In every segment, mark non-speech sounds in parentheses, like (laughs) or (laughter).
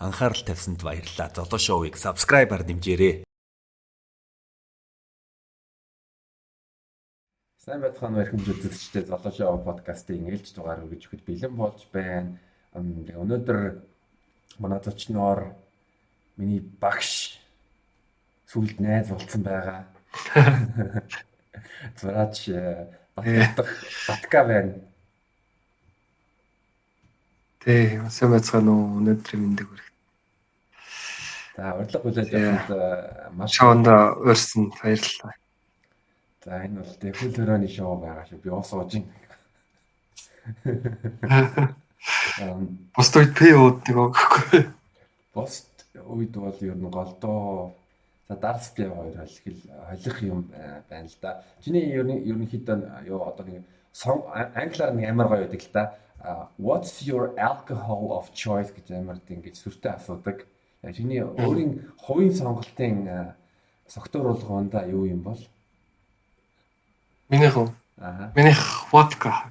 Анхаарал тавьсанд баярлалаа. Золоо шоуийг subscribe-аар дэмжээрэй. Сайн байцгаана уу эрхэм үзэгчдээ Золоо шоу подкастын ээлж дугаар өгж өгөхөд бэлэн болж байна. Өнөөдөр манай зочноор миний багш сүлд найз болцсон байгаа. (laughs) Зураач Батгах Батка байна. Тий, сайн байцгаана уу? Өнөөдрийн мэндийг хүргэх. За, урилга хүлээж авсанд маш шоунд өрсөн баярлалаа. За, энэ бол хөл хорооны шоу байгаа шүү. Би уус ууж ин. Пост үед пи ууддаг өгөхгүй. Пост үед бол ер нь голдоо за дарс пи хоёр хэл холих юм байна л да. Чиний ер нь ерөнхийдөө юу одоо нэг англиар нэг амар гоё байдаг л да what's your alcohol of choice гэж амар ингэж сүртэй асуудаг. Чиний өөрийн хувийн сонголтын согтууруулганда юу юм бол? Минийх уу? Аа. Минийх водка.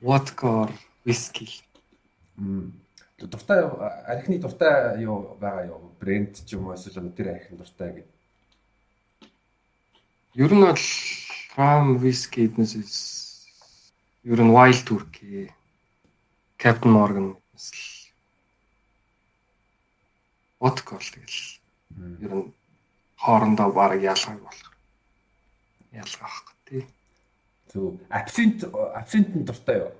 Водка, виски. Мм. Дуртай архины дуртай юу байгаа юу? Брэнд ч юм уу эсвэл тэр архин дуртай гэдэг. Ер нь бол рам виски эднээс Ер нь Wild Turkey, Captain Morgan эсвэл Vodka л тэгэл. Ер нь хоорондоо баг ялгааг болох. Ялгаа ахгүй тий. Зөв. Absint absint нь дуртай юу?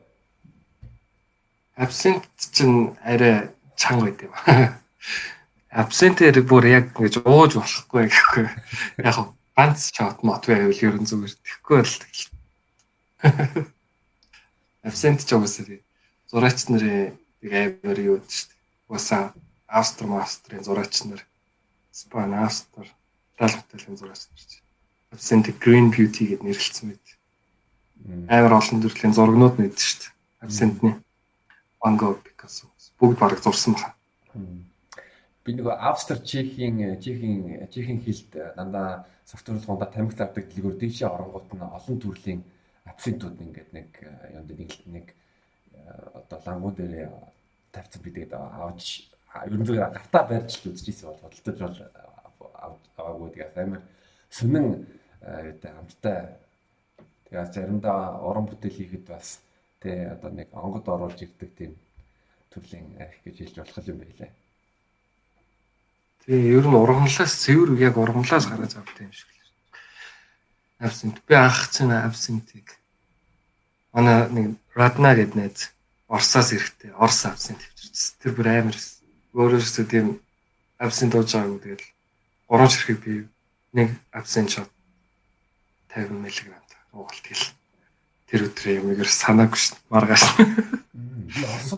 Absint чинь арай чанга байд юм. (laughs) Absint-ээр бүр яг ингэж ууж болохгүй гэхгүй. Яг ганц shot мот байвал ер нь зүгээр тэхгүй л тэгэл. (laughs) Абсент ч угсаа зураач нарын нэг амар юу шүү дээ. Уусаа Австр мастрын зураач нар Спан Австр Итали хотелийн зураач нар чи. Абсент Green Beauty гэд нэрлэлсэн мэт. Амар олон төрлийн зургнууд нэдэж шүү дээ. Абсентны Van Gogh, Picasso бүгд бараг зурсан байна. Би нөгөө Австр Чехийн Чехийн Чехийн хэлд дандаа софтверлгоонд тамхи авдаг дэлгүүр дээшээ оронгууд нь олон төрлийн абсентууд ингээд нэг э, юм нэг нэг э, одоо лангуу дээр тавьсан бидэд авч ер нь зүгээр гартаа барьж л үзчихсэн бол бодлож бол аваагүй тэгээд амар сүнэн гэдэг хамттай тэгээд заримдаа уран бүтээл хийхэд бас тэ одоо нэг онгод оруулж ирдэг тийм төрлийн арх гэж хэлж болох юм байлаа. Тэгээ ер нь ургамлаас цэвэр яг ургамлаас гараад авдаг юм шиг л. Абсент би анх чинь абсентийг манай нэг Радна гэдэг найз Орсоос ирэхтэй Орс авсан төвчөрсөн. Тэр бүр амар өөрөөсөө тийм абсент ууж байгаагүй тэгэл гурван ширхэг би нэг абсент шот 50 мг уугалт хэл. Тэр өдрөө юм игэр санаагүй шин маргааш.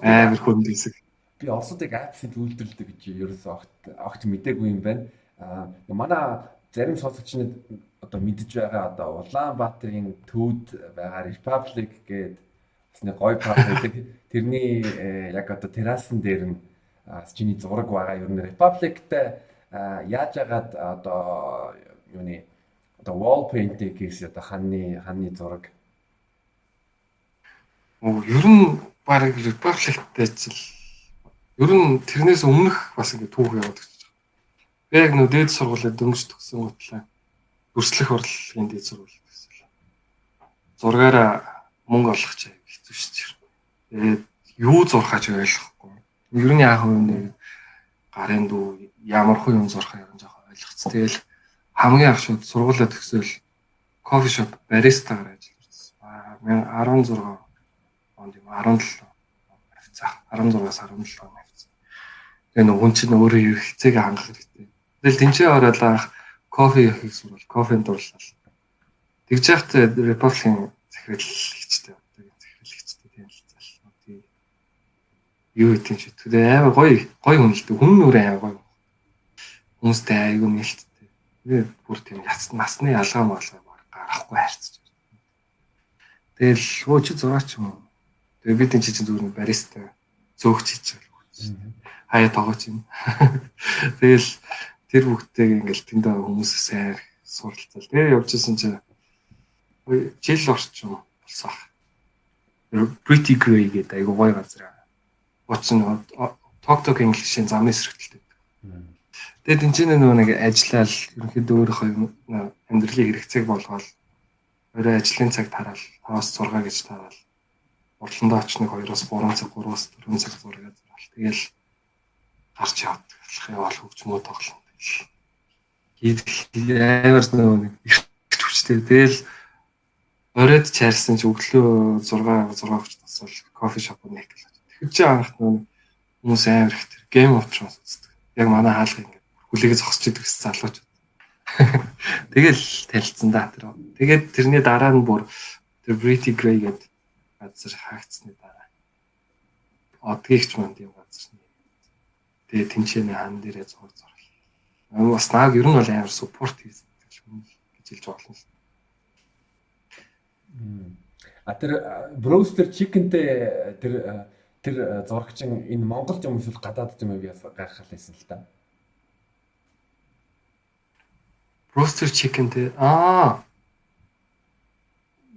Амар хүнд хэсэг. Би Оросыг абсент үйлдвэрлэдэг гэж ерөөсөө огт огт мэдээгүй юм байна. Аа манай зарим сонсогчнод одоо мэдж байгаа одоо Улаанбаатарын төвд байгаа Republic гэдэг бас нэг гоё парк байдаг. Тэрний э, яг одоо террасан дээр нь чиний зураг байгаа. Ер нь Republic-тай яаж агаад одоо юуны одоо wall painting гэсэн одоо ханны ханны зураг. Оо ер нь баг Republic-тай ч л ер нь тэрнээс өмнөх бас ингэ түүх яваад Би яг нөө дээд сургуулиуд дөнгөж төгсөн утлаа өрслөх урлагийн дээд сургууль гэсэн. Зургаараа мөнгө олох чаа хэцүү шүү дээ. Тэгээд юу зурхаач ойлгохгүй. Ер нь яах вэ нэг гарын дүү ямар хуу юм зурхаа юм жоохон ойлгоц. Тэгэл хамгийн анх шууд сургуулаа төгсөөл кофе шоп баристагаар ажиллаж байсан. 16 онд юм 17 авцаа 16-аас 17 он авцаа. Тэгээ нөгөө чинь өөрөө юу хэцээг хангах хэрэгтэй Тэгэл тэнцээ ороод анх кофе яхих сурвал кофенд дурлал. Тэгж яхад Republic-ийн захирлэгчтэй одоо захирлэгчтэй тийм л зал. Тийм. Юу гэдэг чи тэгээ амар гоё гоё дээ. Хүн нүрээ амар гоё. Хүмүүстэй айгүй нэлттэй. Тэгээ бүр тийм яц насны ялгаа малгай гарахгүй байна. Тэгэл чи зураач юм? Тэгээ бид энэ чинь зүгээр бариста зөөгч хийж байгаа. Хаяа тоогооч юм. (laughs) Тэгэл тэр бүгдтэйг ингээл тэндээ хүмүүс сайн суралцал. Тэгээ явж исэн чинь жил орчим болсон. Pretty Grey гэдэг айгу гоё газар. Уучны ток ток инглишийн замын сэргэлтэлтэй. Тэгээд энэ ч нөгөө нэг ажиллаал ерөнхийдөө өөрийнхөө амьдралын хэрэгцээг болгоод өөрөө ажлын цаг тараал 5-6 гэж тараал. Урландаа очныг 2-3 цаг, 3-4 цаг зураг зураал. Тэгэл гарч яваад явал хөгжмөө тоглоно. Амар нөгөө нэг хүчтэй. Тэгэл оройд чаарсан чи өглөө 6 6 хүч тасвал кофе шоп нэг гэл. Тэгэхээр чи анх хүмүүс амар их тэр Game of Thrones үздэг. Яг манай хаалга ингэ хүлээгээ зогсож идэг гэсэн залууч. Тэгэл танилцсан да тэр. Тэгээд тэрний дараа нь бүр тэр Pretty Grey гэдэг газар хаагдсны дараа. Одгийгч манд юм газар. Тэгээ тэнцэнэ хан дээрээ зураг зурлаа. Бас нааг ер нь бол амар support хийсэн гэж хэлж болно. А тэр Brewster Chicken-тэй тэр тэр зурагчин энэ Монгол юм эсвэл гадаад юм гайхал байсан л та. Roaster chicken те. Аа.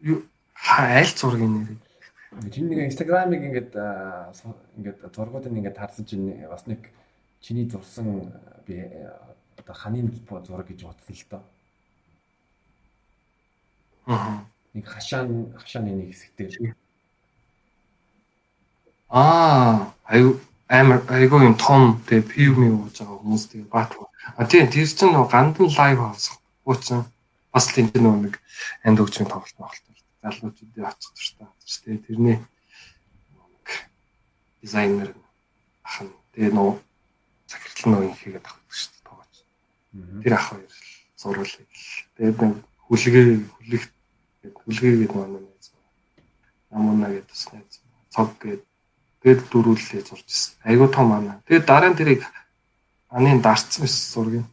Юу аль зургийн нэр? Чиний нэг Instagram-ыг ингээд ингээд зургуудыг ингээд харсан чинь бас нэг чиний зурсан би одоо ханийн зураг гэж бодсон л доо. Аа. Нэг хашаан хашааны нэг хэсэгтэр. Аа, аюу амар айгүй юм том тэгээ пивми ууж байгаа хүмүүс тэгээ баат. А тийм тэр чинь нөгөө гандан лайв хаус ууцсан бас л энэ нөгөө нэг анд өгчмийн тоглолт тоглолт. Залуучуудын очих туфтаа. Тэгээ тэрний дизайнер ах нь тэгээ нөгөө захирлын нөгөө хийгээд авах шүү дээ тоогооч. Тэр ах хоёр зуруулыг. Тэгээд нэг хүлгээ хүлэх хүлгээгээд манай найз. Намуна гэдэг бас найз. Цог гэдэг Тэгэд дөрүүлээ зурж ирсэн. Айгуу том ана. Тэгээд дараа нь тэрийг анын дарцсан байсан зургийг.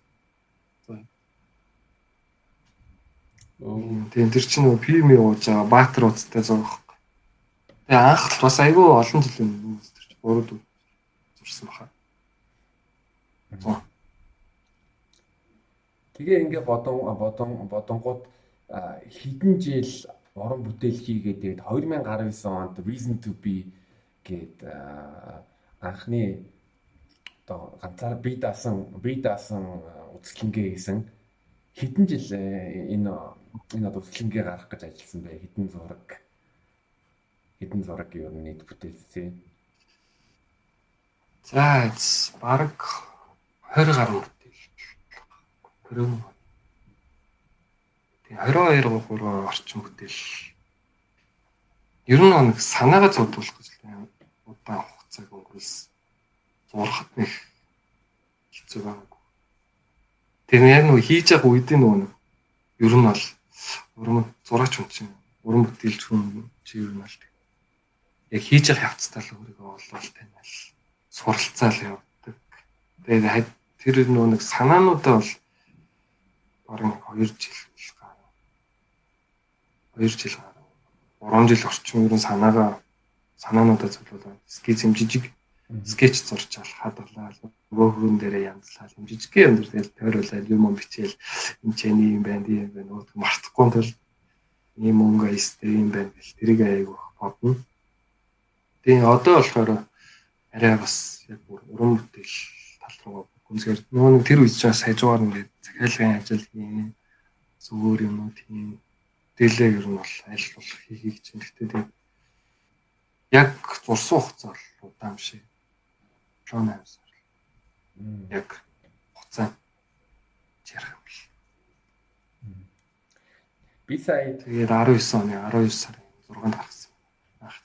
Тийм тэр чинь нөгөө пими ууж байгаа баатар уцтай зурх. Тэгээ анх бас айгуу олон жилийн өмнө тэр чинь буруу зурсан баха. Тэгээ ингээ бодон бодон бодонгууд хэдэн жил уран бүтээл хийгээд тэгээд 2019 онд Reason to be гээд анхны одоо ганцаар би даасан би даасан үзэсгэлэнгээ хийсэн. Хэдэн жил энэ энэ одоо үзэсгэлэнгээ гаргах гэж ажилласан бэ? Хэдэн зураг? Хэдэн зураг юу нийт бүтээсэн? За баг 20 гаруй бүтээл 20 22 3 орчим бүтээл ер нь нэг санаагаа цогцолох гэж удаан хугацааг өнгөрүүлсэн. Зурхад нэг хэцүү байгаагүй. Тэр яг нөгөө хийж явах үед нөгөө ер нь бол урам зураач хүн чинь уран бүтээлч хүн чи ер нь бол яг хийж явах явцтай л өөрийгөө олвол танил суралцаал явдаг. Тэгээд тэр нөгөө нэг санаануудаа бол барин 2 жил гарав. 2 жил гарав. 3 жил орчим ер нь санаагаа санаануудаа зөвлөлөө скетч юм жижиг. Скетч зурч алхаад болоо нөгөө хүн дээрээ янзлал юм жижиг. Юм дээр тэгэл тойруулаад юм юм бичээл энэ ч эний юм байна тийм байна. Нөгөө мартахгүй тул ийм өнгө айстэй юм байна гэл тэрийг аяг бодно. Тэгээ одоо болохоор арай бас яг бүр уран бүтээл тал руу гүнзгэр. Нөгөө тэр үед ч бас хажуугаар ингээд захиалгын ажил хийн зүгээр юмнууд хийн дээлээ ер нь бол аль болох хийхийг чинь гэхдээ тэгээ яг зурсан хугацаа бол удаан биш. 7 8 сар. Яг хугацаа ярих юм бил. Би сая тэгээд 19 оны 12 сарын 6-нд гаргасан. Ах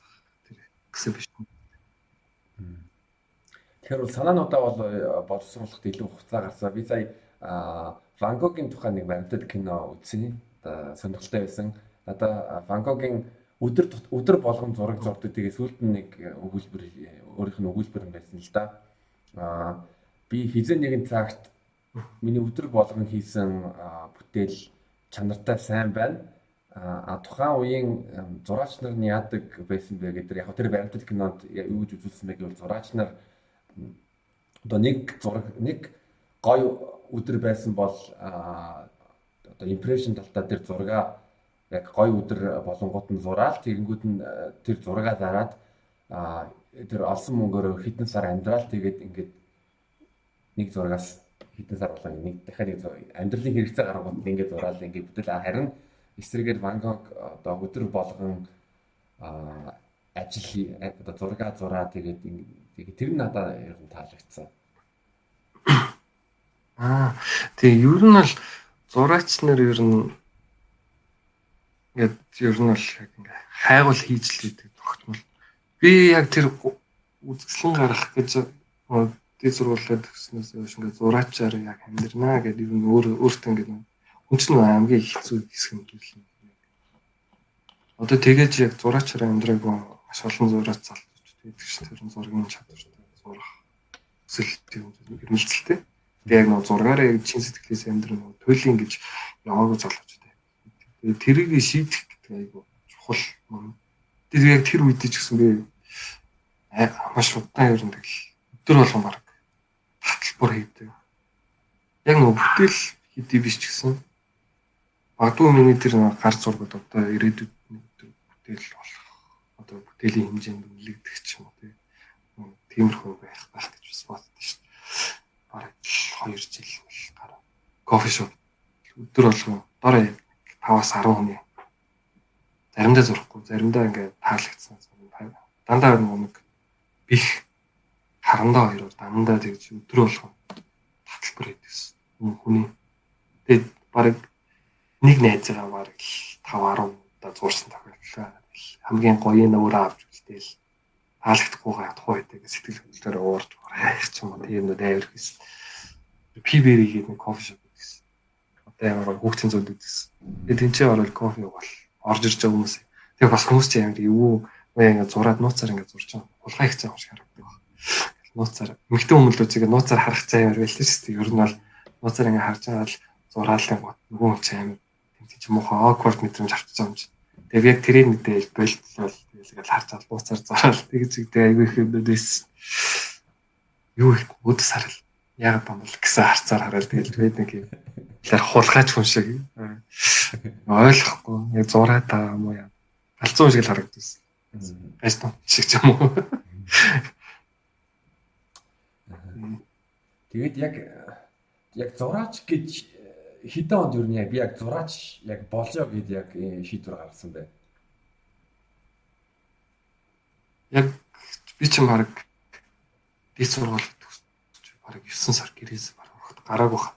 тэр гэсэн биш. Тэгэхээр бол санаануудаа бол э, боловсруулахад илүү хугацаа гарсан. Би сая Ван Гогийн тухай нэг баримтат кино үзсэн. Одоо сонирхолтой байсан. Одоо Ван Гогийн өдөр өдөр болгон зураг зурдаг. Тэгээ сүүлд нь нэг өгүүлбэр өөрийнх нь өгүүлбэр юм байсан л да. Аа би хизээ нэгэн цагт миний өдөр болгон хийсэн бүтээл чанартай сайн байна. А тухайн үеийн зураач нар нь яадаг байсан бэ гэдэг яг тэр баримтат кинонд юу гэж үзүүлсэн бэ гэвэл зураач нар одоо нэг зураг нэг гой өдөр байсан бол одоо импрешн талтаа тэр зурага яг гой өдөр болонгууд нь зураал тэгэнгүүт нь э, тэр зураг зараад тэр олсон мөнгөөр хэдэн сар амьдрал тэгээд ингээд нэг зургаас хэдэн сар болоо нэг дахиад нэг амьдралын хэрэгцээ гаргууд ингээд зураал ингээд бүтэл харин эсрэгээр Ван Гог одоо өдөр болгон ажил одоо зураг зураа тэгээд тэгээд тэр нь надад ер нь таалагдсан. (coughs) Аа тэгээ ер нь бол зураач нар ер нь ингээд ер нь бол ингээ хайгуул хийж л гэдэг тогтмол. Би яг тэр үзэсгэлэн гарах гэж дэд сургуулиуд төгснөөс хойш ингээ зураачаар яг амьдрнаа гэдэг ер нь өөр өөртөө ингээ хүн чинь хамгийн хэцүү хэсэг юм юм. Одоо тэгэж яг зураачаар амьдраагүй маш олон зураач залж байдаг ш тэр зургийн чадвартай зурах өсөл тийм нэмэлтэлтэй. Тэгээ яг нөө зургаараа яг чин сэтгэлээс амьдрын туйлын гэж яваагүй. Тэгээ тэрийг шийдэх гэдэг айгу чухал юм. Тэр яг тэр үед ч гэсэн би маш удаан ер нь тэгэл өдөр болгон баг таталбар хийдэг. Яг нөө бүтээл хийдий биш ч гэсэн Бадуу миний тэр гар зургууд одоо ирээдүйд бүтээл болох одоо бүтээлийн хэмжээнд нэлэгдэх ч юм уу тийм тиймэрхүү байх байх гэж бас боддоо шүү дээ бараг 2 жил гараа. Кофе шоп өдөр болгон дор 5-аас 10 хүний. Заримдаа зурхгүй, заримдаа ингээд таалагдсан. Дандаа нэг бих харандаа хоёр дандаа тэгж өдөр болгон таталбар хийдэгсэн. Хүний. Тэгээд бараг нэг найзгаа бараг 5 10 удаа зурсан тохиолдол хамгийн гоё нь өөрөө авч үлдээл таалагдахгүй гадахгүй байдаг сэтгэл хөдлөлөөр уурж хайх ч юм уу тийм нүүд авир. Пибери гэдэг нэг кофе шоп Одоо ямар хүүхдийн зүйл гэсэн. Тэгээд тэнцээ орол кофе бол орж ирж байгаа хүмүүс. Тэгээд бас хүмүүс чинь амар юу уу ингэ зураад нууцаар ингэ зурж байгаа. Хулгай их цаа шиг харагддаг баг. Нууцаар эмхтэн хүмүүлүүцийг нууцаар харах цаа ямар байл шүү дээ. Ер нь бол нууцаар ингэ харж байгаа л зураалын гот нөгөө хүн чинь амар тэмцэж муухай awkward мэдрэмж авчихсан юм чинь. Тэгээд яг тэрийг мэдээл болтол тэгэл харж ал нууцаар зураал тэгж зэгдээ айгүй их юм дэс юу их өд сарал яг бамбал гэсэн харцаар хараад тэгэл бид нэг юм тэгэхээр хулгайч хүн шиг (laughs) ойлгохгүй. Яг зураад байгаа юм уу яа? Галзуу шиг л харагдсан гайстон шиг юм уу? Тэгээд яг яг зураач гэж хэдэн онд юу нэ би яг зураач яг болжоо гэд яг шийдвэр гаргасан бай. Яг би ч юм хараг дээд сургууль төгсөж бараг 9 сар гэрээс барах гараагүй хаа.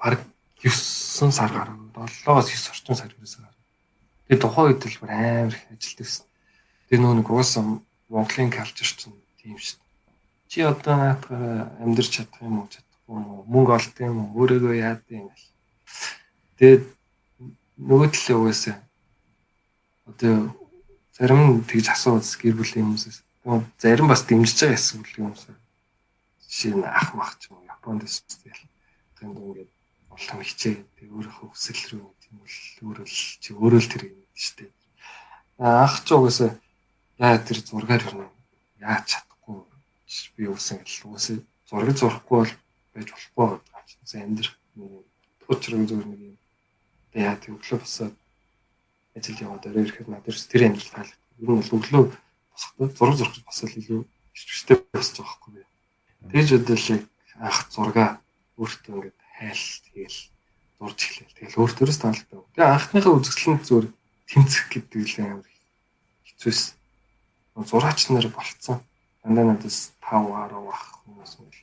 Бараг 9 сар гараа. 7-оос 9 орчим сар гараа. Тэгээ тухайн үед л бүр амар их ажилт гэсэн. Тэгээ нөө нэг уусаа Монголын калчер чинь тийм шүү дээ. Чи одоо наатаараа амьдрч чадах юм уу чадахгүй юм уу? Мөнгө олд юм уу? Өөрийгөө яад юм гэл. Тэгээд нөгөө талын угаасаа одоо зарим тэгж асууж гэр бүлийн хүмүүсээс зарим бас дэмжиж байгаа эсвэл юм уу. Жишээ нь ах мах ч юм уу Японд эсвэл тэнд ингээд улам хичээ өөрийнхөө хүсэл рүү тийм үл өөрөө л чи өөрөө л тэр юм шүү дээ. Ах ч угаасаа яа тэр зургаар юу яаж чадахгүй би uuсан гэл угаасаа зураг зурахгүй бол байж болохгүй байна. Амьдрах туучрын зүгээр нэг юм. Тэг яа тэг өглөө босоод ажил яваад орой ирэхэд надад тэр амьдрал таалагдав. Ер нь бол өглөө босохдоо зураг зурх бас л илүү хөвчтэй босч байгаа байхгүй. Тэгж өдөөлээ ах зурга өөртөө ингээд хайл тэгэл зурж эхлэв. Тэгэл өөртөөс таалагдав. Тэгээ анхныхаа үзэсгэлэн зүгээр тэмцэх гэдэг л амар хэцүүс. Зураач нар болцсон. Дандаа надаас 5 10 ах хүмүүс мэл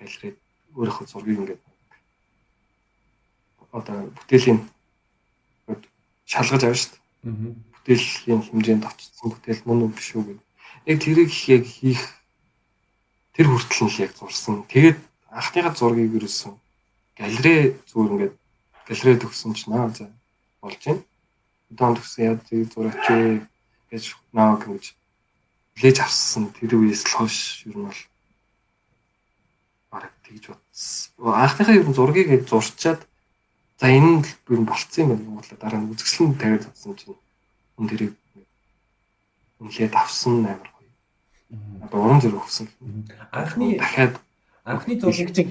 галерейд өөрийнхөө зургийг ингээд одоо бүтээлийн шалгаж авна шүү дээ бүтээлийн хэмжээнд очсон бүтээл мөн үү биш үү гэдэг. Яг тэрийг яг хийх тэр хүртэл нь яг зурсан. Тэгээд анхныхаа зургийг юусэн галерей зүгээр ингээд галерей төгсөн ч наа за болж байна. Удаан төгсөн яа тийг зураач гэж наа гэж хүлээж авсан тэр үеэс л хойш ер нь бол бараг тэгж бодсон. Анхныхаа ер нь зургийг зурчаад за энэ л ер нь болцсон юм байна. Монголоо дараа нь үзэсгэлэн тавиад татсан чинь хүн тэрийг үнлээд авсан амар гоё. Одоо уран зэрэг өгсөн. Анхны дахиад анхны зургийг чинь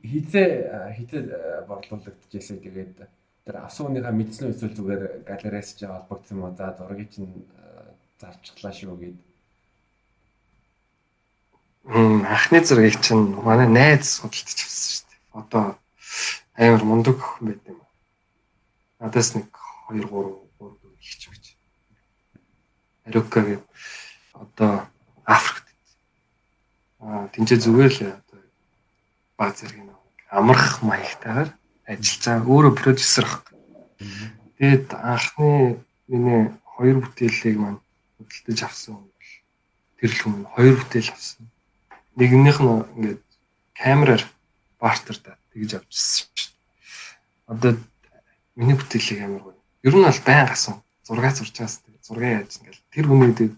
хизээ хизээ борлуулагдчихсэн. Тэгээд тэр асууныхаа мэдсэн эсвэл зүгээр галереас ч холбогдсон юм? За зургийг чинь зарчихлаа шүү гэд. Хм анхны зургийг чинь манай найз судалдаж авсан шүү дээ. Одоо амар мундаг хүн байт юм. Надаас нэг 2 3 3 ихч гэж. Арука гэдэг одоо Африкт. Аа тэнцээ зүгээр л баг зэрэг нэг амрах маягтайгаар ажиллаж байгаа. Өөрөө продюсер ах. Тэгээд анхны миний хоёр бүтээлийг маань хөдөлтөж авсан бол тэр л хүн хоёр бүтээл авсан. Нэгнийх нь ингээд камераар бартер тэгж авчихсан шүү дээ. Одоо миний бүтээлийг амар гоё. Ер нь бол байн гасан зураг зурж байгаас зураг яаж ингээл тэр хүний дээр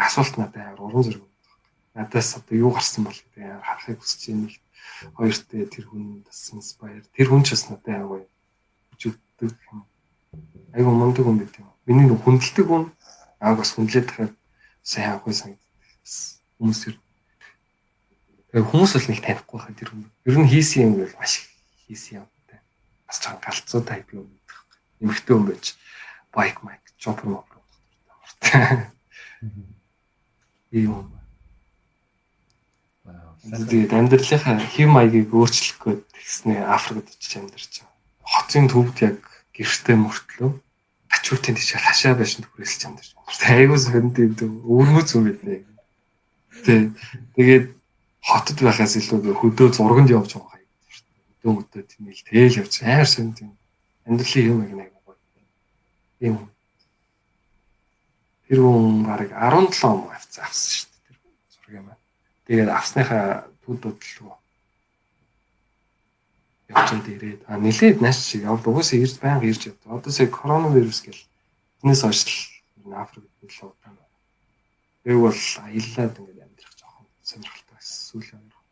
асуулт надад амар уран зэрэг. Надаас одоо юу гарсан бол гэдэг харахыг хүсэж байна. Хоёрт тэр хүн бас inspire. Тэр хүн ч бас надад гоё. Хүчтэй юм. Айгу мундаг хүн гэдэг юм. Миний нэг хүндэлдэг хүн ааг бас хүндлээд тахад сайн ахгүй санагддаг. Хүмүүс ер хүмүүс бол нэг танихгүй хаа тэр хүн. Ер нь хийсэн юм бол маш хийсэн юм бас чам галцуу тайп юм гэдэг. Эмхтэй хүн байж байк майк чопер мопер. Ийм. Тэгээд амьдралынхаа хэм маягийг өөрчлөх гээд тэгснэ Африкт очиж амьдарч байгаа. Хотын төвд яг гэртээ мөртлөө ачуутын тийш хашаа байшин түрээсэлж амьдарч байгаа. Айгуу сонд өвөрмөц юм байна. Тэгээд хотод байхаас илүү хөдөө зурганд явж байгаа өдөө өдөө тийм л тэгэл явж амар сонд юм. Амьдралын юм яг нэг гоё. Тийм. Тэр хүн бараг 17 он авсан шүү дээ. Тэр зураг юм байна. Тэгээд авсныхаа түүдүүд л явцад ирээд а нилээд нааш шиг явд угсаа ирж байнга ирж явд. Одоо сая коронавирус гэл энэс хойш л Африк л удаан. Яг бол аяллаад ингээд амьдрах жоохон сонирхолтой байсан. Сүүлийн хоёр.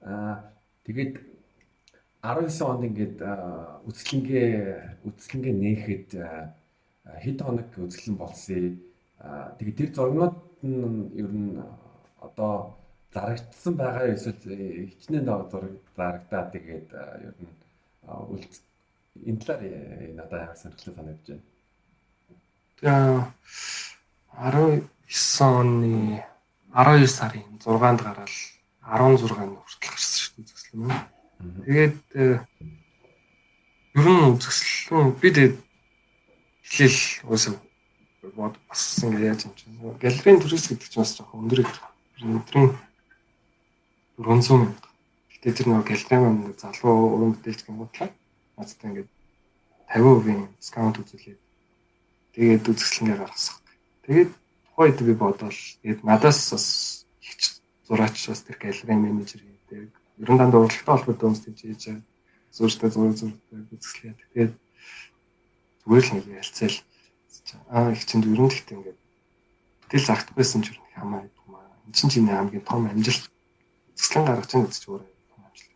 Аа тэгээд 19 онд ингээд үцлэнгээ үцлэнгээ нээхэд хэд хоног үцлэн болсон. Тэгээд тэр зургнууд нь ер нь одоо зарагдсан байгаа эсвэл хичнээн зураг зарагдаа тэгээд ер нь үлд энэ талаар надад амар сонирхолтой санагдаж байна. Тэгээ 19 оны 12 сарын 6-нд гараад 16-нд хүртэл гарсан шүү дээ үзэсгэлэн маань. Тэгээд э, ер нь үзэсгэлэн би тэгээд хэлэл уусаа бод бас ингэ яаж юм чинь. Галерейн төрөөс гэдэг чинь бас жоохон өндөр их. Өдрийн 400 мянга. Гэтэ тэр нэг галерейн маань залуу уран бүтээлч гингуудлаа. Надтай ингээд 50% дискаунт үзүүлээд тэгээд үзэсгэлэнээр гаргасан. Тэгээд тухайд би бодвол тэгээд надаас бас зураач бас тэр галерей менежер гэдэг. Ерөн дандаа урлагтай холбоотой хүмүүс тийж хийж зуржтай зураг зурдаг үзэсгэлээ. Тэгээд зүгээр л нэг ялцаал аа их чинь ерөн тэгтээ ингээд тэгэл загтахгүйсэн ч ерөн хамаа гэдэг юм аа. Энд чинь чиний хамгийн том амжилт үзэсгэлэн гаргаж байгаа гэж зүгээр том амжилт.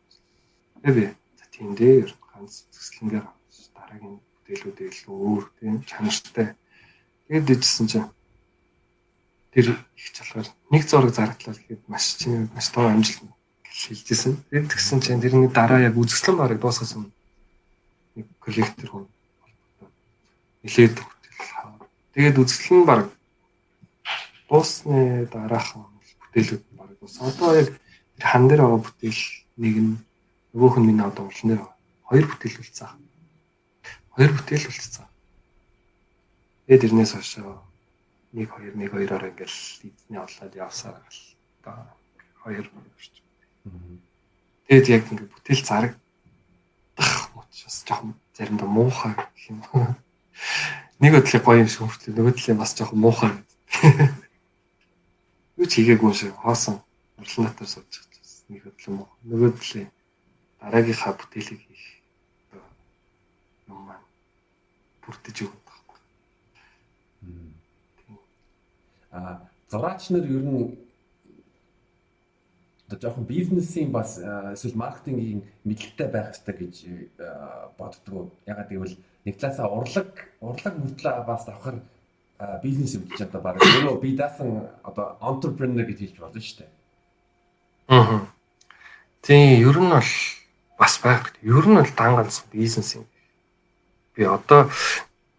Тэгээ би за тийм дээ ер нь ганц үзэсгэлэнгээр дараагийн бүтээлүүдээ илүү өөр тийм чанартай. Тэгээд дэжсэн чинь тэр их чалгаар нэг зураг зарагдлаа гэхэд маш чинь маш тоо амжилт шилжсэн. Тэгээд тэгсэн чинь тэрний дараа яг үзэсгэлэн бараг дуусгасан нэг коллектор хүн нилээд Тэгээд үзэсгэлэн бараг дуусны дараахан бүтээлүүд нь бараг дуус. Одоо яг хан дээр байгаа бүтээл нэг нь нөгөөх нь миний одоо уран дээр байгаа. Хоёр бүтээл үлдсэн. Хоёр бүтээл үлдсэн. Тэгээд тэрнээс хойш 1 2 1 2-оор ингээл эзний олоод явсаар гал. Одоо 2 орч. Тэгэд яг ингээд бүтээл зарагдах учраас жоохон заримдаа муухай гэх юм. Нэг өдлөө гоё юм шиг хөртлөө нөгөө төлөө бас жоохон муухай гэдэг. Юу ч хийгээгүй шиг хоосон урлан дотор сууж байгаа. Нэг өдлөө муухай. Нөгөө төлөө дараагийнхаа бүтээлийг хийх юм маань бүрдэж өгөх А зураач нар ер нь одоо жоохон бизнесийн бас эсвэл маркетингийн мэдлэгтэй байх хэрэгтэй гэж боддгоо. Ягаад гэвэл нэг талаасаа урлаг урлаг мөртлөө бас давхар бизнес юм гэж одоо баг өөрөө би даасан одоо entrepreneur гэж хэлж болно шүү дээ. Аа. Тийм ер нь бол бас байх. Ер нь бол дан ганц бизнес юм. Би одоо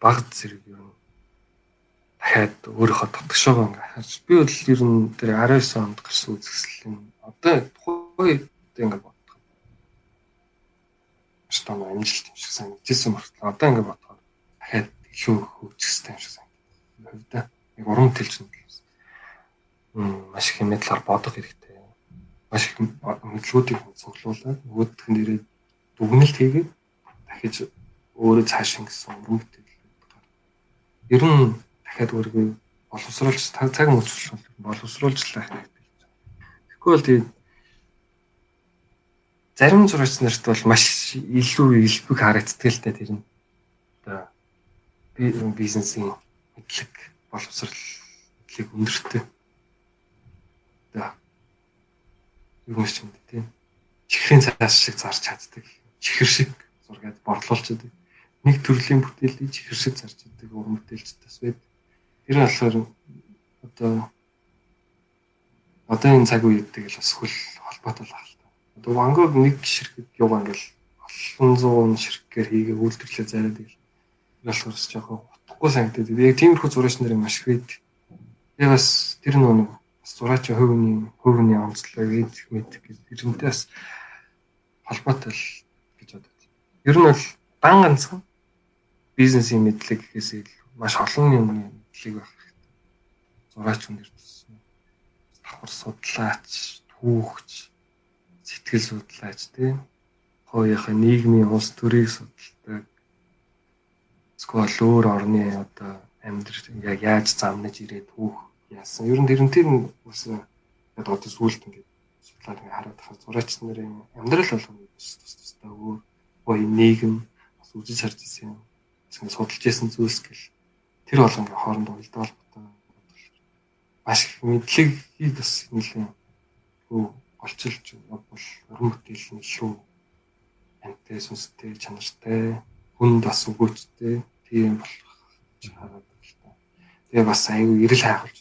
баг зэрэг ер нь дахиад өөрийнхөө тогтгошоогоо ингээ харж би бол ер нь тэр 19 онд гарсан үзэсгэлэн одоо тухай ингээ бодох. Штам амжилт юм шиг санагдчихсан мөртлөө одоо ингээ бодохоор дахиад илүү хөгжих юм шиг санагдав. Хувьдаа яг уран тэлж юм гэсэн. Маш их талаар бодох хэрэгтэй. Маш их мэдлгүүдийг цуглуулад нөгөөдх нь ирээд дүгнэлт хийгээд дахиж өөрөө цааш ингэсэн уран бүтээл. Ер нь дахиад өөрийгөө боловсруулж цаг мөчлөх боловсруулжлаа хэрэгтэй. Бол тэгээд зарим зурагч нарт бол маш илүү илбэг харагддаг л дээ тэр нь. Одоо бизнесийн мэдлэг боловсрал мэдлэг өндөртэй. Одоо юу юм шиг тийм чихрийн цаас шиг зарч чаддаг. Чихэр шиг зургаад борлуулж байдаг. Нэг төрлийн бүтээлийг чихэр шиг зарж байдаг уран бүтээлч тас байдаг Тэр болохоор одоо одоо энэ цаг үед тэгэл бас хөл холбоотой л ахalta. Одоо Вангог нэг ширхэг юугаа ингээл олон зуун ширхгээр хийгээ үйлдвэрлэлээ зараад тэгэл болохоор бас жоохон утгагүй санагдаад. Яг тиймэрхүү зураач нарын маш их байдаг. Тэгээ бас тэр нэг бас зураач хувийн хувийн онцлог эд мэд эрентэй бас холбоотой л гэж бодод. Ер нь бол дан ганцхан бизнесийн мэдлэг гэхээс илүү маш олон юмны мэдлэг байх хэрэгтэй. Зураач өндөр төссөн. Давхар судлаач, түүхч, сэтгэл судлаач тийм хоёрынхаа нийгмийн улс төрийг судалдаг. Эсвэл өөр орны одоо амьдрал яг яаж замнаж ирээд түүх яасан. Ер нь тэрнтэй бас яг одоо сүулт ингээд судлаад ингээд хараад хаа зураач нарын амьдрал болгоно тус тустай өөр гоё нийгэм бас үзэж харж ирсэн. Бас судалж ирсэн зүйлс гэл тэр болгон хооронд уялдаа холбоотой маш их мэдлэгийг бас нэлээд хөө олчилж бол уран бүтээл нь шүү амтай сүнстэй чанартай хүнд бас өгөөчтэй тийм болох хараад байна. Тэгээ бас аюу эрэл хайхуулж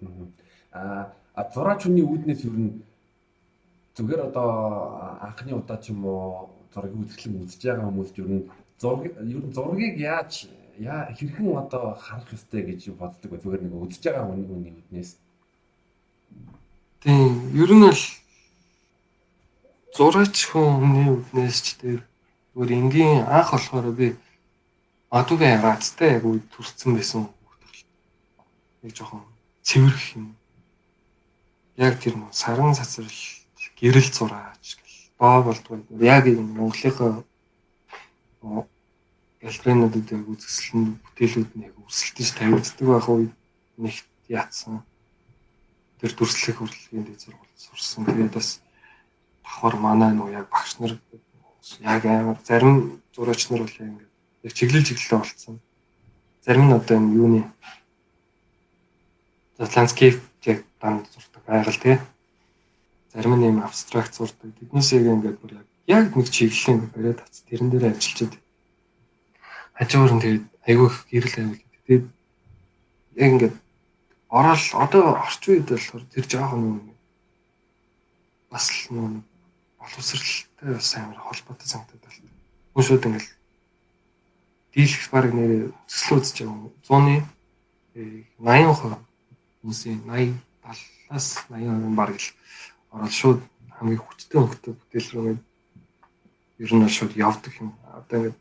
байна. Аа а зураач хүний үүднээс ер нь зүгээр одоо анхны удаа ч юм уу зургийг үзэхлэн үзэж байгаа хүмүүс ер нь зураг ер нь зургийг яаж яа хэрхэн одоо харах ёстой гэж боддог бай зүгээр нэг үзэж байгаа хүн хүний үднээс тийм ер нь л зураач хүний үднээс ч тэр зүгээр энгийн анх болохоор би адуугийн рацтай яг үе төрсэн байсан нэг жоохон цэвэрх юм. Яг тэр саран цацрал гэрэл зураач гэл боо болдгоо яг энэ Монголынхаа галерeinуудад яг үзэсгэлэн бүтээлүүд нь яг өрсөлдөж тавигддаг байх үед нэгт яатсан. Тэр дүрслэх хөрлөгийн дэд сургууль сурсан. Тэгээд бас давхар манай нөө яг багш нар яг амар зарим зураач нар бол яг яг чиглэл чиглэлээ болцсон. Зарим нь одоо энэ юуны ландскейп яг данд зурдаг байгаль тий. Зарим нь юм абстракт зурдаг. Тэднээс яг ингээд бүр яг яг нэг чиглэлийн бариад тац тэрэн дээр ажиллаж байдаг хажуугаар нь тэгээд айгүй их гэрэл байвал тэгээд яг ингээд ороод одоо орчин үед болохоор тэр жоохон нэг бас л нэг боловсралтай бас амар холбоотой санагдаад байна. Хүн шууд ингээд дийлэх баг нэр төслөө үзэж байгаа 100-ны 80% хүмүүсийн 80 70-аас 80% баг л ороод шууд хамгийн хүчтэй хөнгөтэй бүтээл рүү ер нь шууд явдаг юм. Одоо ингээд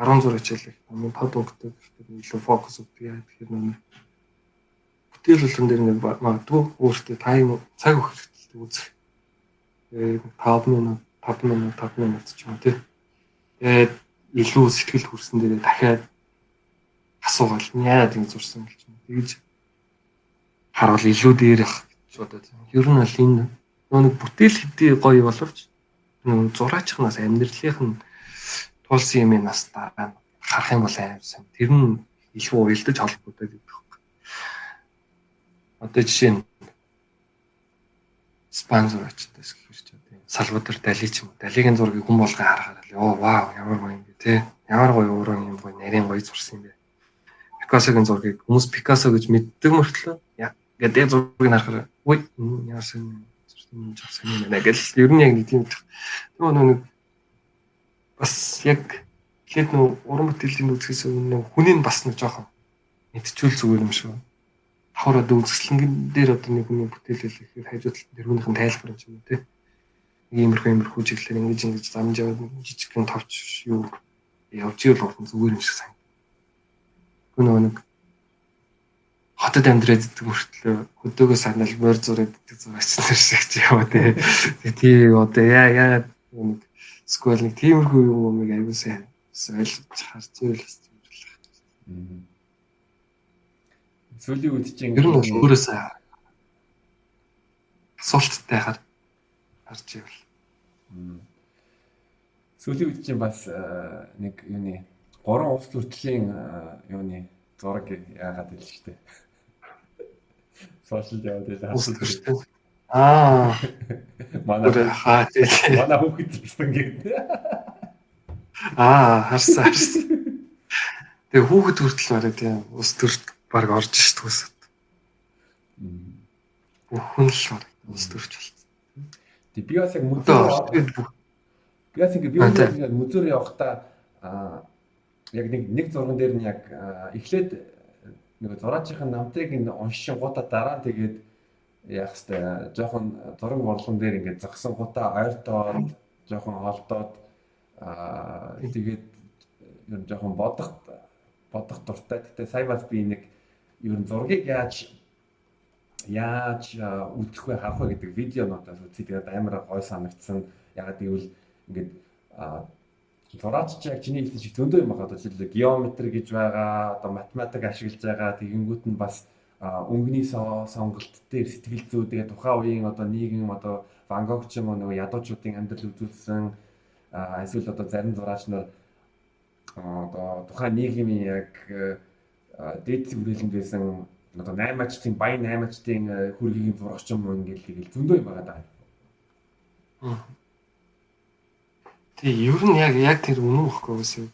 16 хичээл хамгийн тод өнгөтэй гэхдээ илүү фокус өгдөг яа тэгэхээр нэг бүтээл болгон дээр нэг магадгүй өөртөө тайм цаг өгөх хэрэгтэй үзэх. Тэгээд 5 минут 5 минут 5 минут ч юм уу тий. Тэгээд илүү сэтгэл хүрсэн дээрээ дахиад асуугаал яагаад ингэ зурсан гэж юм. Тэгэж харуул илүү дээр ах гэж бодоод. Ер нь бол энэ нэг бүтээл хэдий гоё боловч зураачихнаас амьдралынх нь тулсан юм нас дараа харах юм бол аим сайн. Тэр нь илүү уялдаж холбоотой гэдэг юм. Одоо жишээ нь спонсор очтойс гэхэр ч тийм Салвадор Дали ч юм уу. Далигийн зургийг хүн болгон харахаар л оо вау ямар гоё юм бэ те. Ямар гоё уран юм гоё нарийн гоё зурсан юм бэ. Пикассогийн зургийг хүмүүс Пикассо гэж мэддэг мөртлөө гэдэг зургийг харахаар ой ямар сайн зурсан юм жагсан юм байна гэл ер нь яг нэг тийм. Тэгээ нэг бас яг Тэгэхэд нөө уран бүтээлийн үзэхээс өмнө хүний нь бас нэг жоохон мэдчихвэл зүгээр юм шиг. Давхар одоо үзэсгэлэн дээр одоо нэг хүний бүтээлэл ихээр хажууд тэр хүнийх нь тайлбар юм шиг тий. Иймэрхүү иймэрхүү чиглэлээр ингэж ингэж замж яваад жижигхэн товч юу явж ивэл уран зүгээр юм шиг сан. Гүн нэг хотод амьдраад идэх мөртлөө хөдөөгөө санал морь зураад идэх зураач нар шиг ч яваа тий. Тэгээ одоо яа яа нэг сквел нэг тиймэрхүү юм умыг аягүй сайн ойлгож харж ивэл юм. Сүүлийн үед чинь ер нь өөрөөсөө асуулттай хар харж ивэл. Сүүлийн үед чинь бас нэг юуны гурван улс төртлийн юуны зураг яагаад ил штэ. (laughs) Сошиал яваад байлаа. Улс төртөл. Аа. Манай хаа тийм. манай хүүхэд гэсэн гэдэг. Аа, харсан харсан. Тэгээ хүүхэд хүртэл барай тийм ус төрт баг орж шít үс. Бүхэн л ус төрч болсон. Тэг би бас яг мөдөр би бас ингэ би мөдөр явахдаа аа яг нэг нэг зурган дээр нь яг эхлээд нэг зураачийн намтрыг ин уншин гута дараа тэгээд яах вэ жоохон зураг борлон дээр ингээд зогсон гута ойртоод жоохон холдоод аа тэгээд ер нь жоохон бодох бодох дуртай. Гэтэ сая бас би нэг ер нь зургийг яаж яаж үзэх вэ харах вэ гэдэг видеонуудаас үзье. Тэгээд амар гой санагдсан. Ягаад гэвэл ингээд зураач яг чиний хэлсэн шиг зөндөө юм байгаа. Жишээлбэл геометр гэж байгаа, одоо математик ашиглаж байгаа. Тэгэнгүүт нь бас өнгөний сонголт дээр сэтгэл зүй тэгээ тухайн үеийн одоо нийгэм одоо Ван Гог ч юм уу нөгөө ядуучуудын амьдрал үзүүлсэн эсвэл одоо зарим зураач нар одоо тухайн нийгмийн яг дээд хүрээлэнд байсан одоо 8 ачтын баян 8 ачтын хөргийн зурагч юм ингээл тэгэл зөндөө юм байгаа даа. Тэгээ ер нь яг яг тэр үнэн бохгүй үгүй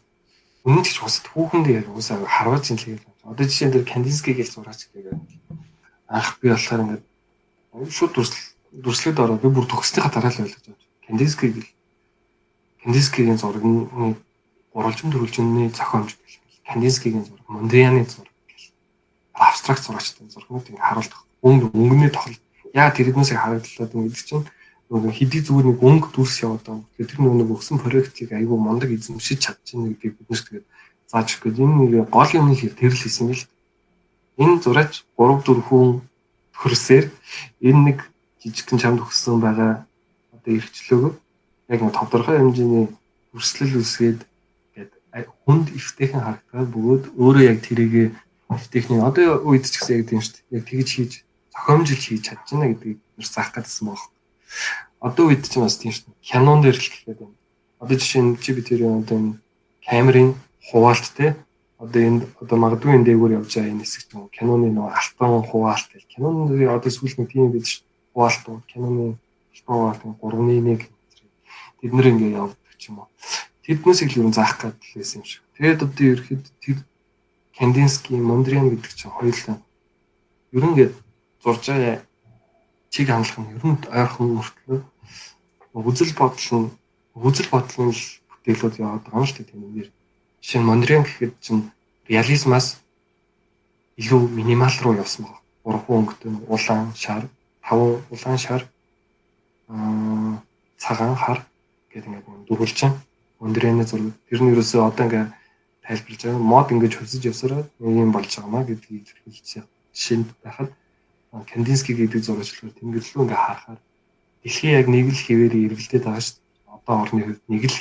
үнэн ч гэж босд хүүхэндээ яг уусаа харваж ин тэгэл. Одоо жишээн дээр Кандинский гэж зураач гэдэг. Анх би болохоор ингээд шууд дүрслэл дүрслэхэд ороо би бүр төгснөхийн дараа л ойлгож байна. Кандинский гэл Кандинскигийн зураг нь гурвалжин төрөлжиний зохиомж гэл. Кандинскигийн зураг, Мондрианы зураг гэл. Абстракт зурагчтай зургууд ингээд харуулдаг. Өнгө өнгөний тоглолт. Яа тэрнээс харагдлаад ингээд чинь нөгөө хэдий зүгээр нэг өнгө дүрс яваад байгаа. Тэр нөгөө өгсөн проектыг айгүй мундаг эзэмшиж чадчихна гэдгийг бид нэрт тэгээд зааж өгөх гээд энэ нэг гол юм хэл тэрл хийсэн юм л. Энэ зураач 3 4 хүн хөрсөөр энэ нэг жижигхэн чамд өгсөн байгаа одоо эрхчлөөгөө яг нэг тодорхой хэмжээний өрсөлдөл үсгээд гээд хүнд эвтэйхэн харагдаад бөгөөд өөрөө яг тэрийг эвтэйхний одоо үед ч гэсэн яг тийм шүү дээ. Яг тэгж хийж зохиомжил хийж чадчихна гэдгийг нэр заах гэдсэн байна одоо үед ч бас тийм шүү дээ. Canon дээр л гэхэд байна. Одоо жишээ нь чи би тэр одоо энэ камерын хуваалт те одоо энд одоо магадгүй энэ дээгүүр явж байгаа энэ хэсэг чинь Canon-ы нөгөө алтан хуваалт гэх. Canon-ы одоо сүүл нэг тийм бид хуваалтууд Canon-ы алтан хуваалт 3.1 тэд нэр ингээ явдаг ч юм уу. Тэднээс их л юу заах гэдэг байсан юм шиг. Тэгээд одоо ерхэд тэр Kandinsky, Mondrian гэдэг чинь хоёулаа ер нь ингээд зурж байгаа чиг хандлах нь ер нь ойрхон мөртлөө үзэл бодол нь үзэл бодлын л бүтээлүүд яваад байгаа юм шүү дээ тийм нэр. Жишээ нь Мондриан гэхэд чинь реализмаас илүү минимал руу явсан байна. Гурван өнгөтэй улаан шар, таван улаан шар, аа цагаан хар гэдэг ингээд дөрвөлж чинь Мондрианы зураг. Тэр нь ерөөсөө одоо ингээд тайлбарлаж байгаа. Мод ингэж хөвсөж явсараа юм болж байгаа маа гэдгийг хэлж жишээнд байхад Кандинский гэдэг зурагчлаар тэмдэглэлөө ингээ харахаар дэлхийн яг нэг л хэвээр эргэлдээд байгаа шүү дээ. Одоо орны хувьд нэг л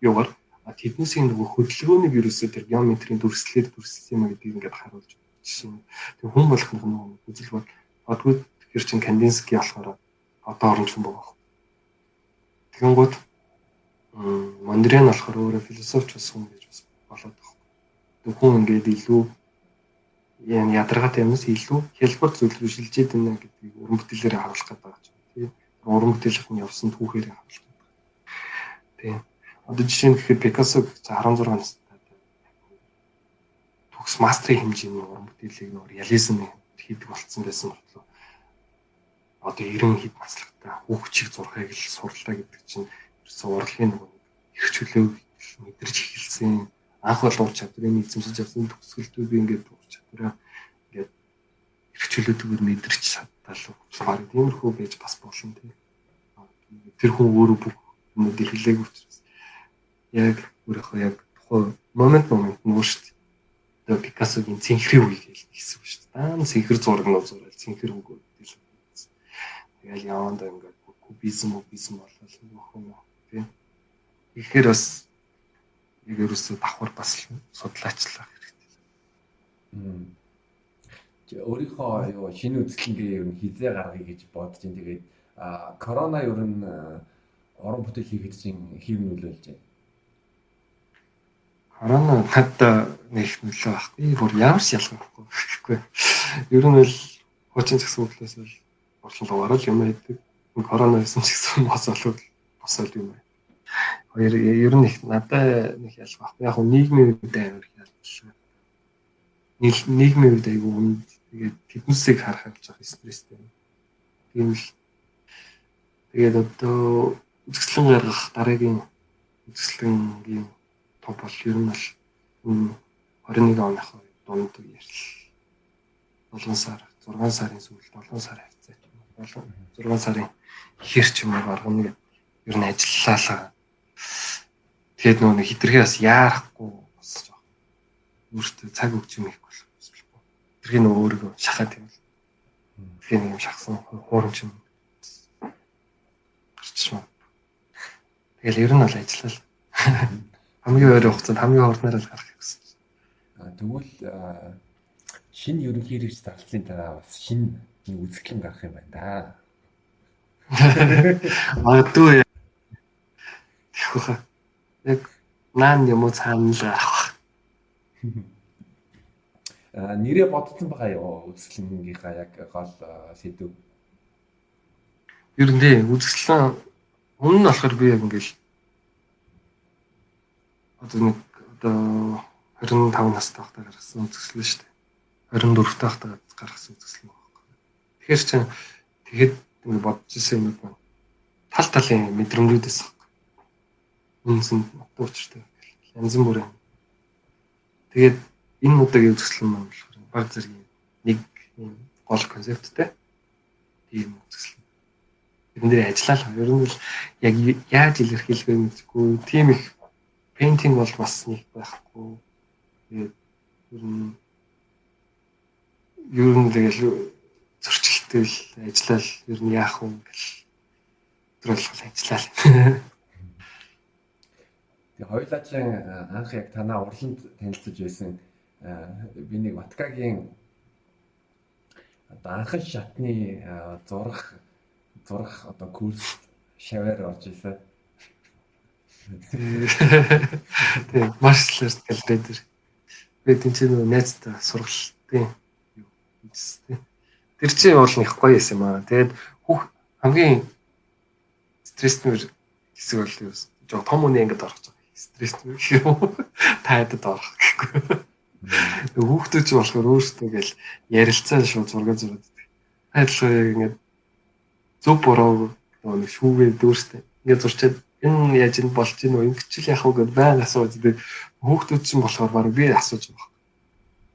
юугаар тэднээсийн нөгөө хөдөлгөөнийг ерөөсөө тэр геометрийн дүрслэлээр дүрслэх юм гэдгийг ингээд харуулж жишээ. Тэг хүн болгох нөгөө үзэл бод одгүй тэр чин Кандинский болохоор одоо оронч хүн байгаа. Тэгэнгүүт Мондриан болохоор өөрөө философч бас хүн гэж бас болоод байгаа. Тэг хүн ингээд илүү юм ядаргаатай юмс илүү хялбар зүйл рүү шилжээд байна гэдгийг уран бүтээлээр харуулах гэдэг чинь тийм уран бүтээлийнх нь явсан түүхээр харуулах. Тийм. Одоо жишээ нь гэхэд Пикассо 16 настай төгс мастрын хэмжээний уран бүтээлийг нөр реализм хийдэг болцсон байсан бодлоо. Одоо 90 хэд наслагтай хүүхчиг зурхайг л сурлаа гэдэг чинь ерөөсөө урлагийн нэг эрх чөлөөг мэдэрч эхэлсэн анх бол ур чадварыг эзэмшиж авсан төгсгөлтөө би ингээд ур чадвараа ингээд эрхчлөөдгөр мэдэрч чадтал баг тиймэрхүү байж бас болно тийм. Тэр хүн өөрөө бүх юмудыг хэлээг учраас яг өөрийнхөө яг тухайн момент момент дээ. Тэгээ Пикассогийн цэнхрийн үеийг хэлсэн шүү дээ. Даан цэнхэр зураг нөө зураг цэнхэр өгөө. Тэгэл явандаа ингээд кубизм кубизм болол нөхөн тийм. Тэгэхээр бас яг ерөөсөө давхар бас судлаачлах хэрэгтэй. Өөрийнхөө юу шинэ үзэсгэлэнгээ ер нь хизээ гаргая гэж бодож ин тэгээд корона ер нь орон бүтээл хийхэд чинь хэв нөлөөлж байна. Корона надад нэг нөлөө байхгүй. Бүр ямар ч ялгаа байхгүй гэхгүй. Ер нь бол хуучин згсэн хөдлөөс бол борлуулгаар л юм байдаг. Корона байсан ч гэсэн бас болов босол юм байна хоёр ер нь их надад нэг ялгаа байхгүй. Яг нийгмийн үед амар ялгаа. Нийгмийн үед айгүй үнд тэгээд тэднүсийг харахад жоох стресстэй. Тийм л тэгээд одоо үзэсгэлэн гаргах дараагийн үзэсгэлэнгийн топ бол ер нь бол 21 оных дунд ярил 7 сар 6 сарын сүүлд 7 сар хавцаач юм. 6 сарын ихэр ч юм уу гаргана гэдэг ер нь ажиллалаа Тэгээд нөгөө нэг хитрхээ бас яарахгүй бас жоох. Өөртөө цаг өгч юм их болох болохгүй. Хитрхээ нөгөө өөрийгөө шахаад юм. Тэгэхээр нэг юм шахсан хуурамч юм. Гарчмаа. Тэгэл ер нь бол ажиллал. Хамгийн ойр хугацаанд хамгийн хурднаар л гарах гэсэн. Тэгвэл шинэ ерөнхий хэрэгч зарцлын дараа бас шинэ нэг үзэсгэлэн гарах юм байна да. (laughs) Магадгүй яг наан юм уу цаана л авах. А нэрээ бодсон байгаа юу үзэсгэлэнгийнхаа яг гол сэдв. Ер нь тий үзэсгэлэн өмнө нь болохоор би яг ингээл одоо нэг одоо 25 настай байхдаа гаргасан үзэсгэлэн шүү дээ. 24 та байхдаа гаргасан үзэсгэлэн байна. Тэгэхээр чинь тэгэхэд ингэ бодож ирсэн юм байна. Тал талын мэдрэмжүүдээс үнсэн утга учиртай янз бүрийн. Тэгээд энэ удаагийн үзэсгэлэн маань болохоор баг зэргийн нэг гол концепттэй тийм үзэсгэлэн. Бид нэр ажиллаа. Ер нь л яг яаж илэрхийлэх вэ гэдэггүй. Тийм их пейнтинг бол бас нэг байхгүй. Тэгээд ер нь ер нь тэгэл зөрчилтэй л ажиллал ер нь яах вэ гэл төрөлхөл ажиллаа. Тэгээ хоёулаачин анх яг танаа урланд танилцж байсан би нэг Ваткагийн одоо анхан шатны зурах зурах одоо курс шаваар орж ирсэн. Тийм, маршал галерей дээр. Би тэнцээ нөгөө найзтай сургалтын юу хийсэн. Тэр чинь бол их гоё юм аа. Тэгээд бүх хамгийн стресстэй хэсэг бол юу жоо том үнэ ингэж орох стресс юм тайдад орох гэхгүй. Хүүхдүүд ч болохоор өөрсдөө гэл ярилцаа шууд зураг зураад. Адилхан ингээд зөв буруу нэг шүүгээ дүүрстэй. Ингээд зурчаад энэ яаж энэ болж гин үү ингэчл яах вэ гэдээ баян асууж байдаг. Хүүхдүүд ч болохоор баг би асууж байгаа.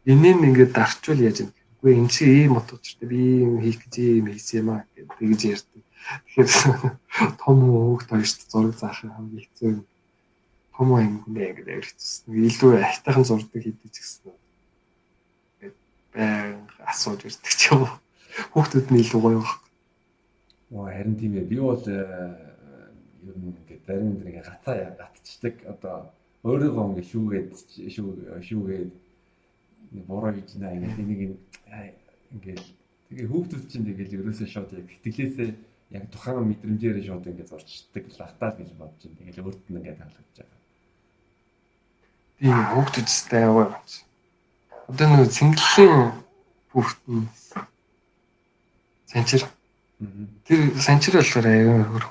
Энийн ингээд дарчвал яаж юм. Үгүй энэ чи ийм учиртай би ийм хийх гэж ийм хийсэн юм аа гэдэг тэгж ярьдаг. Тэгэхээр (laughs) том хүүхд хоёрт зураг заах хамгийн хэцүү юм том юм хүнээ ингээд авирчихсан. Илүү айтайхан зурдаг хийдэг гэсэн. Ингээд баян асууж ирдэг ч юм уу. Хүүхдүүд нь илүү гоё баг. Оо харин тийм ээ. Би бол э, ер нь зарим нэг гацаа гатчдаг. Одоо өөрийгөө ингээд шүүгээд шүүгээд буруу хийж наа ингээд энийг ингээд тэгээ хүүхдүүд чинь тэгээд ерөөсөө шууд яг сэтгэлээсээ яг тухайн мэдрэмжээр шууд ингээд зурчдаг лахтаа гэж бодож байна. Тэгээд өөрт нь ингээд таалагдж байгаа. Би хөөгдөжтэй яваа. Одоо нэг цэнгэллийн нь санчир. Тэр санчир болохоор аюу хөр.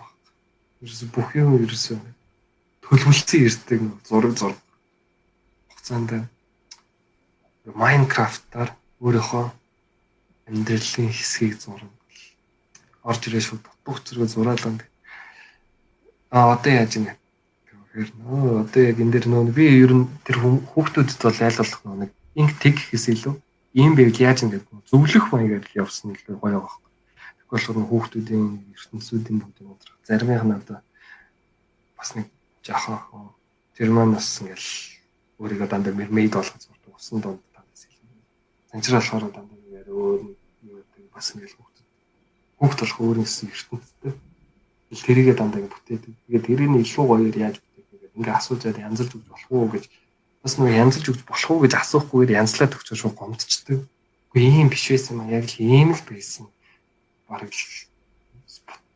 Ерөөс бүх юм ерөөс төлөвлөсөн ирдэг зураг зураг. Хугацаанд Майнкрафтаар өөрийнхөө амьдралын хэсгийг зураг орж ирээ шууд бүх зэрэг зураалаа. А одоо яаж юм бэ? Тэгэхээр нөө одоо яг энэ дэр нөө би ер нь тэр хүүхдүүдэд бол айл болох нэг инг тэг гэхээс илүү ийм байвал яаж ингэж зөвлөх маягаар явсан илүү гоё байгаа. Болохоор хүүхдүүдийн ертөнцүүдийн бүгд өндөр заримынх нь одоо бас нэг жоохон тэр маань бас ингээл өөрийгөө дандаа мермейд болгож сурдаг усан донд дандаа сэлэн. Санчраа болохоор дандаа нэг өөр юу гэдэг бас ингээл хүүхд хүүхд болох өөр нэгсэн ертөнцтэй. Тэрийгээ дандаа бүтээдэг. Тэгээд тэрийг илүү гоёор яаж бүтээх вэ ингээ асуужаад янзлж өгч болох уу гэж бас нэг янзлж өгч болох уу гэж асуухгүйгээр янзлаад өгч шууд гомдчихдаг. Үгүй ийм биш байсан юм яг л ийм л байсан. Бараг л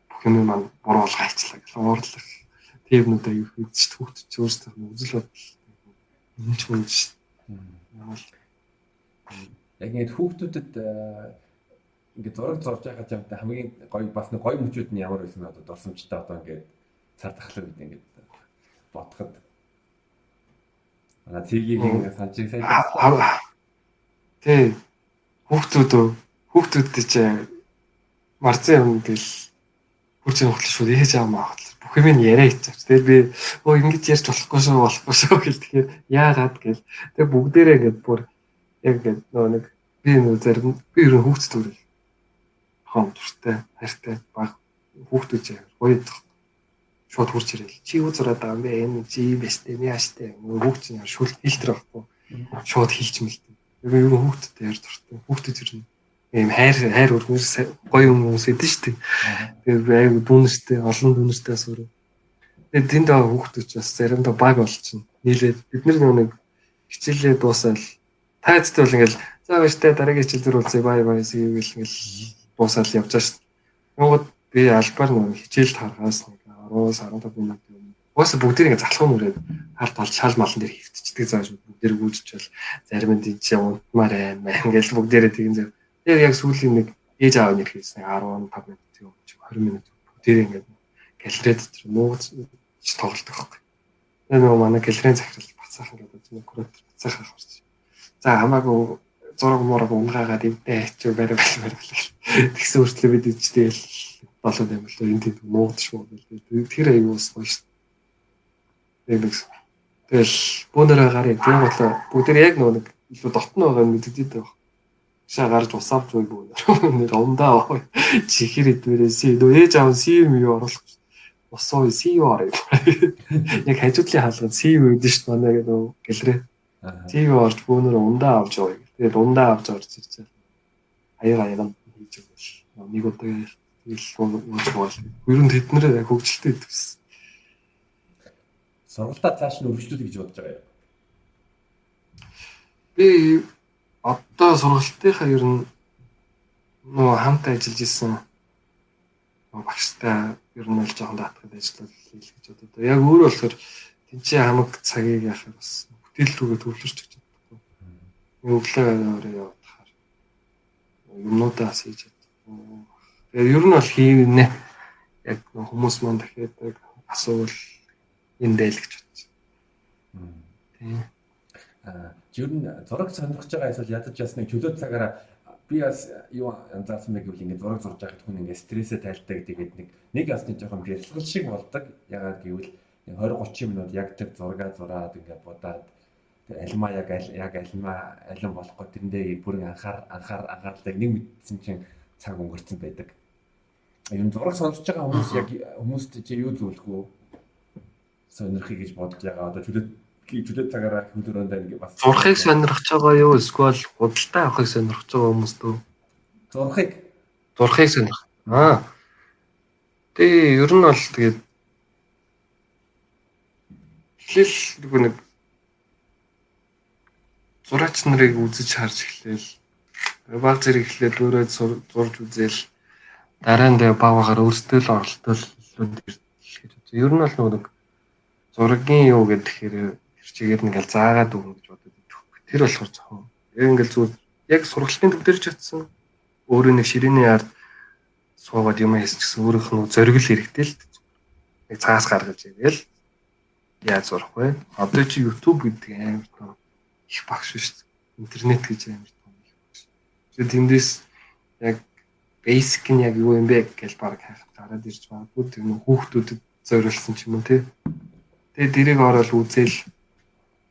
бүх юм маань буруу бол гайчлаа гэх уурлах. Тэвнүүд аюу хийдэж түүхтж өөрсдөө үзэл бодол. Энэ ч юм ш. Яг ингэ хүүхдүүдэд ингээд зураг зурж байхад юмтай хамгийн гоё бас нэг гоё мөчүүд нь ямар байсан одоо дурсамжтай одоо ингээд цар тахлаа гэдэг ингээд бодоход. Манай цэгийг ингээд санчиг сайн Тэ хүүхдүүд хүүхдүүд чинь марцсан юм гэл хурц хөтлөж шууд ээж аав маах бүх юм яриа хийчих. Тэгэл би өө ингэж ярьж болохгүй шүү болохгүй шүү гэл тэгэхээр яагаад? гэл. Тэг бүгдээрээ ингээд бүр яг ингээд нөө нэг би нөө зарим би ер нь хүүхд төрөл. Хон туртай хайртай баг хүүхдүүд чинь гоё шууд хурц ирэл. Чи юу зураад байгаа юм бэ? Энэ чи бэстэй ми аштай хүүхд чинь шүл фильтр авахгүй. Шууд хийч мэлтэй ер нь хүүхдтэй ярьж туртай хүүхдүүд ер нь ийм хайр хайр өргөнс гоё хүмүүс эдэн шүү дээ. Тэгээд айгу дүүнэртэй олон дүүнэртэй асуур. Тэгээд тэнд байгаа хүүхдүүд ч бас заримдаа баг болчихно. Нийлээд бид нар нэг хичээлээ дуусаад тайцтай бол ингээл за баяртай дараагийн хичээл дээр уулзъя бай бай гэвэл ингээл дуусаад явж байгаа шүү. Тэгвэл би албаар нэг хичээлд харгаас нэг 10-аас 15 минут юм. Уус бүгдийг ингээ залхуу нүрээд харт аль шал малан дээр хөвтчихдэг зааш бүгдээр гүйжчихвэл зарим нь тийч унтмаар байна. Ингээл бүгдээрээ тэгин зөв Тэр яг сүүлийн нэг ээж аав нэг хийсэн 15 минут тийм 20 минут тэр ингээд галерей дотор нууц тоглолдог байхгүй. Тэр нөгөө манай галерейн захирал бацаахан гэдэг нэг куратор бацаахан харж. За хамаагүй зураг мураг унгаагаад эвдээ хийчих барай барай барай. Тэгсэн үртлээ бид ичтэй л болоод юм л энэ тийм нуугдш муу гэл. Тэр ус гоё шүү. Тэгэл тэгэл бүүнэрээ гарыг тийм бодлоо бүгд яг нөгөө нэг илүү дотно байгаа нь мэддэг дээ шаа гарч усаавч байгүй нэр ундаа чихэр идвэрээс нөө ээж аав сив юу оруулах усуу сив орё? Яг хажуудлын хаалгад сив үүдэн шүү дээ манай нөө гэлрээ. Сив орж бөөнөр ундаа авч яваа тэгээд ундаа авч орж ирчихээ аяга аяга хийж өгвөл нэг удаа тэгэл ууж бол ер нь тэднэр хөгжилтэй төс сургалтаа цааш нь өргөжлүүлэх гэж бодож байгаа юм. Би одоо сургалтынхаа ер нь нөө хамт ажиллаж исэн багштай ер нь л жоохон даатгад ажиллал хийх гэж бодод. Яг өөрөө болохоор тэнцээ хамаг цагийг яхах бас бүтээл рүүгээ төвлөрч гэж боддог. Өглөө өөрөө явахаар юмнуудаа хийж чаддаг. Тэгээ ер нь бол хийвнэ. Яг хүмүүс маань дахиад асуувал энэ дээл гэж бодчих. Тийм ер нь зураг сонирхож байгаа эсвэл ядаж ясныг чөлөө цагаараа би бас юу анзаарсан мэй гэвэл ингээд зураг зурж байхад хүн ингээд стрессээ тайлдаг тэгээд нэг нэг ясны жоохон бэлсгэл шиг болдог. Ягаад гэвэл 20 30 минут яг тэр зураг зураад ингээд будаад альма яг яг альма алин болохгүй тэрэндээ бүрэн анхаар анхаар анхаарлаа нэг мэдсэн чинь цаг өнгөрцөн байдаг. Юм зураг сонсож байгаа хүмүүс яг хүмүүст чи юу зөвлөх үү? Сонирхыг гэж бодож байгаа. Одоо чөлөө жүлээ цагаараа хөлөөрөнд байна гэж бас зурхыг сонирхож байгаа юу? Эсвэл худалдаа авахыг сонирхож байгаа хүмүүс дөө? Зурхыг. Зурхыг сонирх. Аа. Тэгээ ер нь бол тэгээд эхлээл нэг зураач нарыг үзэж харж эхлээл баг зэрэг эхлээд өөрөө зурж үзээл дараа нь баваагаар өөртөө л оролтол илүү ер нь бол нэг зургийн юу гэхээр чигээр ингээл заагаад өгнө гэж бодод идэх. Тэр болохоор жоохон яг ингээл зүгээр яг сургалтын төв дээр ч утсан өөрөө нэг ширээний ард суугаад юм хийсэн гэсэн өөрийнх нь зориг л хэрэгтэй л нэг цаас гаргаж ирээл яаж зурах вэ? Одоо чи YouTube гэдэг амар том их багш шүү дээ. Интернет гэж амар том их багш. Тэгээд тэндээс яг basic нь яг юу юм бэ гэж баг хайхад гараад ирж магадгүй тэр нөх хүүхдүүдэд зориулсан ч юм уу тий. Тэгээд дэрэг ороод үзэл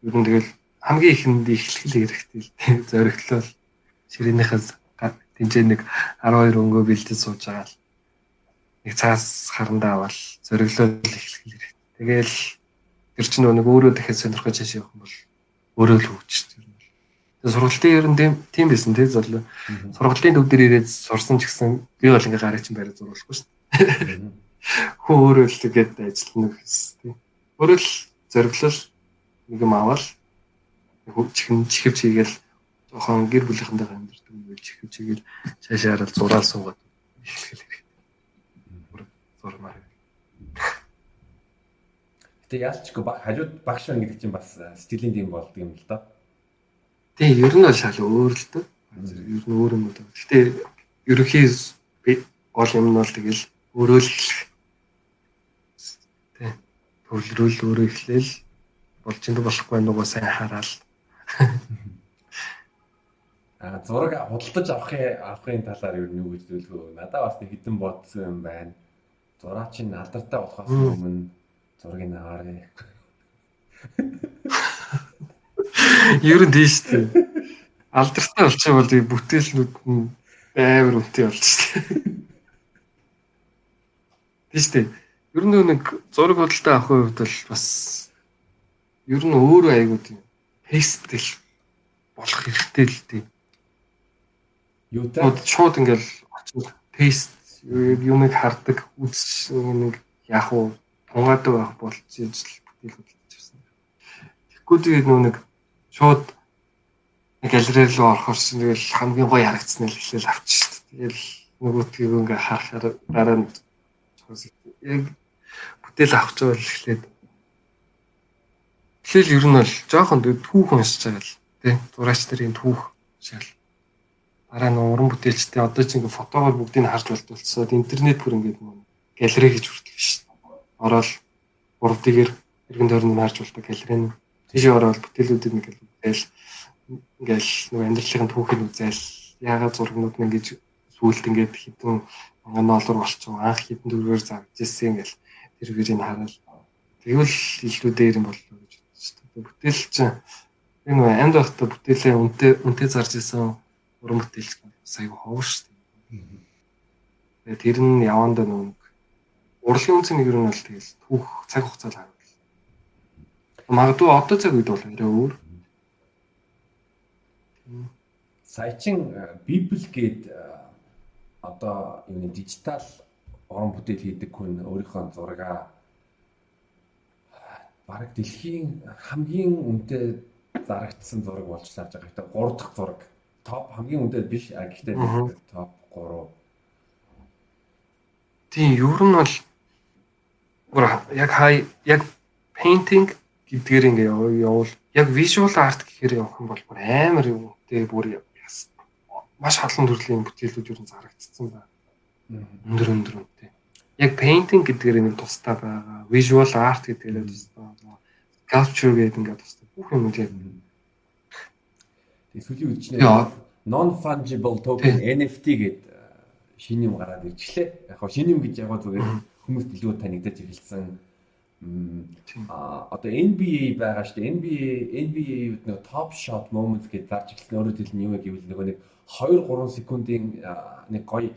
ер нь тэгэл хамгийн ихэнд ихлэх хэрэгтэй л дээ. Зоригтлол ширээнийхээс тэнцээ нэг 12 өнгөө бэлдэж сууж байгаа л нэг цаас харандаа авал зориглол эхлэх хэрэгтэй. Тэгэл тэр чинь нэг өөрөө дахиад сонирхож яшаа явах юм бол өөрөө л хөгжиж тэр нь. Тэгээ сургалтын ер нь тийм байсан тий зол. Сургалтын төв дээр ирээд сурсан ч гэсэн би бол ингээ гарыг чинь бариад зурулахгүй шүү дээ. Хөө өөрөө л тэгээд ажиллана гэсэн тий. Өөрөө л зориглол нэг юм авал хөгжих чихвч хийгээл жоохон гэр бүлийнхэнтэйгээ амьдэрдэг юм бол чихвч хийгээл цаашаа хараад зураал суугаад эхлэх хэрэгтэй. Зурмаар. Гэтэ яалчгүй хажууд багш байна гэдэг чинь бас стилийн тийм болдго юм л да. Тийм ер нь бол шал өөр л дөө. Ер нь өөр юм уу. Гэтэ ерөнхий гол юм нь бол тэгэл өөрөө л тийм төвлөрүүл өөрөө эхлээл болж энэ болохгүй нүгөө сайн хараал. А зураг худалдаж авахын авахын талаар юу нэг үзүүлгөө. Надад бас нэг хитэн бодсон юм байна. Зураг чинь алдартай болохоос өмнө зургийг аваарай. (laughs) Ер нь тийш дээ. Алдартай болчих бол бүтээлнүүд нь амар үнэтэй дээ. Тийш дээ. Ер нь нэг зураг худалдаа авахын хувьд бол бас ер нь өөрөө айгуу тийм тестэл болох хэрэгтэй л дээ. Юутай шууд ингээл очиж тест юмыг хардаг үзэж нэг яг уу тунгаадаг байх болчих ижил бүтээл хөдөлж авсан. Тэгэхгүй тэгээд нөө нэг шууд галерей руу орохоор чинь тэгэл хамгийн гоё харагдсан л хэлэл авчих шүү дээ. Тэгэл нөгөөтгийг ингээ харахаар дараа нь яг бүтээл авах гэж бол эхлээд Тэгэхээр ер нь бол жоохон түүх уншиж байгаа л тий зураач нарын түүх шал дараа нь уран бүтээлчтэй одоо ч ингээ фотогоор бүгдийг харж болтолцоод интернет бүр ингээд галерей гэж хүртэл биш. Ороод 3D-гээр эргэн тойрны харж болдог галерей нь. Тийшээ ороод бүтээлүүдийг нэг гээл ингээл нэг амьдралын түүхийг үзээл яагаад зургнууд нь ингэж сүулт ингээд хитэн мянган доллар болчихсон анх хитэн төгрөгөөр заржсэн ингээл тэр үрийг хараад тэгвэл илүү дээр юм боллоо гэж бодсон шүү дээ. Бүтээл чинь энэ амьд байхдаа бүтээлээ үнтэй үнтэй зарж исэн уран бүтээлч сая ховор шүү дээ. Тэр нь явандаа нэг урлагийн үнцний нэг юм бол тэгэл түүх цаг хугацаа л харагдал. Магадгүй одоо цаг үед бол арай өөр. Сая чин Библ гээд одоо юу нэг дижитал уран бүтээл хийдэг хүн өөрийнхөө зураг бараг дэлхийн хамгийн үнэтэй зарагдсан зураг болж лааж байгаа. Гэтэ 3 дахь зураг топ хамгийн үнэтэй биш а гэхдээ топ 3. Тийм ер нь бол яг хай яг painting гэдгээр ингээ явуул яг visual art гэхээр явах юм бол бүр амар юм тий бүр маш халуун төрлийн бүтээлүүд ер нь зарагдсан байна. Өндөр өндөр үнэтэй. Яг painting гэдгээр нэг тустай байгаа. Visual art гэдгээр тустай. Sculpture гэдэг ингээ тустай. Бүх юм яг Тэгээ сүүлийн үед чинь non fungible token NFT гэдэг шинэ юм гараад ирчихлээ. Яг хоо шинэ юм гэж яг зүгээр хүмүүст илүү танигдаж эхэлсэн. А одоо NBA байгаа шүү дээ. NBA NBA-д нэг top shot moments гэж зарж эхэлсэн. Өөрөөр хэлбэл юу гэвэл нөгөө нэг 2 3 секундын нэг гоё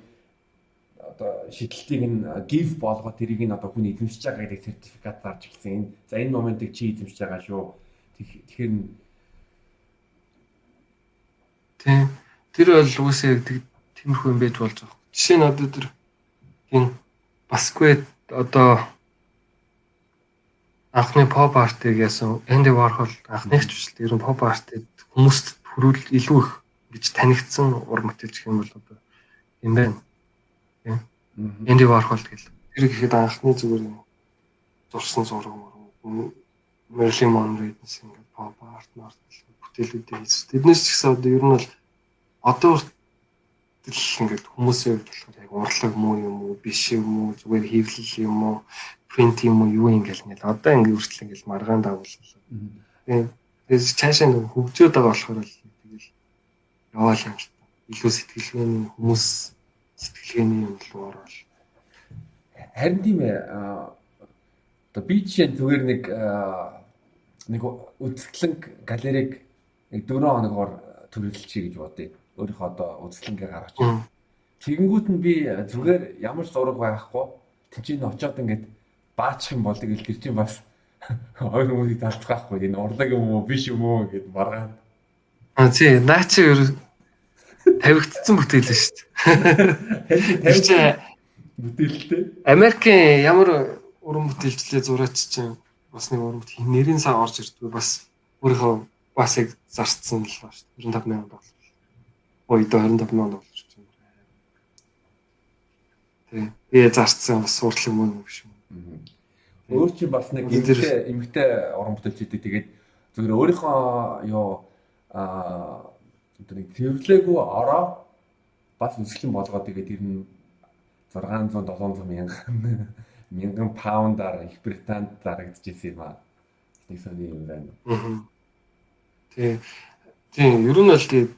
одоо шидэлтийг нь give болгоод тэрийг нь одоо хүн эзэмшиж байгаа гэдэг сертификат зарж эхэлсэн. За энэ моментыг чи эзэмшиж байгаа шүү. Тэгэхээр Тийм. Тэр бол үгүйсээ тиймэрхүү юм байж болж байгаа. Жишээ нь одоо тэр тийм Басквет одоо анхны pop art-ыг яасан Вархол анхных ч биш ер нь pop art-ыг хүмүүст хүрүүл илүү их гэж танигдсан уран бүтээлч юм бол одоо юм байна. Энди Вархол гэл. Тэр гэхэд анхны зүгээр зурсан зураг Мерлин Монрейдс ингээд pop art нарт бүтээлүүдээ хийсэн. Тэднээс ч гэсэн одоо ер нь бол одоо хүртэл ингээд хүмүүсийн хувьд болохоор яг урлаг муу юм уу биш юм уу зүгээр хэвлэл юм уу принт юм уу юу ингээл нэл одоо ингээд хүртэл ингээд маргаан дагууллаа. Тэгээд цаашаа нэг хөгжөөд байгаа болохоор л тэгэл яваал юм л илүү сэтгэлгээний хүмүүс сэтгэлгээний руу орвол харин тийм ээ Одоо би жишээ зүгээр нэг нэг үзэсгэлэн галерейг нэг 4 хоногоор төрөлчий гэж бодъё. Өөрийнхөө одоо үзэсгэлэнгээ гаргаж. Тэгэнгүүт нь би зүгээр ямар ч зураг байхгүй. Тэнд очиод ингээд баачих юм болдог гэл тэр чинь бас хоёр хүмүүсийг талцгаахгүй. Энэ урлаг юм уу биш юм уу гэд маргаан. А тий, наа чи ер тавигдсан бүтээл шүү дээ. Чи Бүтээлтэй. Америкийн ямар уран бүтээлчлээ зураач чинь бас нэг уран бүтээл нэрийн сан орж ирдгүй бас өөрийнхөө бас яг зарцсан л ба шүү дээ. 25 сая доллар. Ой, доо 25 сая доллар ч юм. Тий. Би зарцсан бас суурдлаг мөн юм юм. Өөр чи бас нэг эмгтэй эмгтэй уран бүтээлчтэй тэгээд зүгээр өөрийнхөө юу аа одоо нэг тэрвлээгүй ороо бас үзэсгэлэн болгоод тэгээд тэр нь 600 700 мянган мянган паундаар Их Британд зарагдчихсэн юм аа. Нэг сони юм байна. Аа. Тий. Тий, ер нь бол тий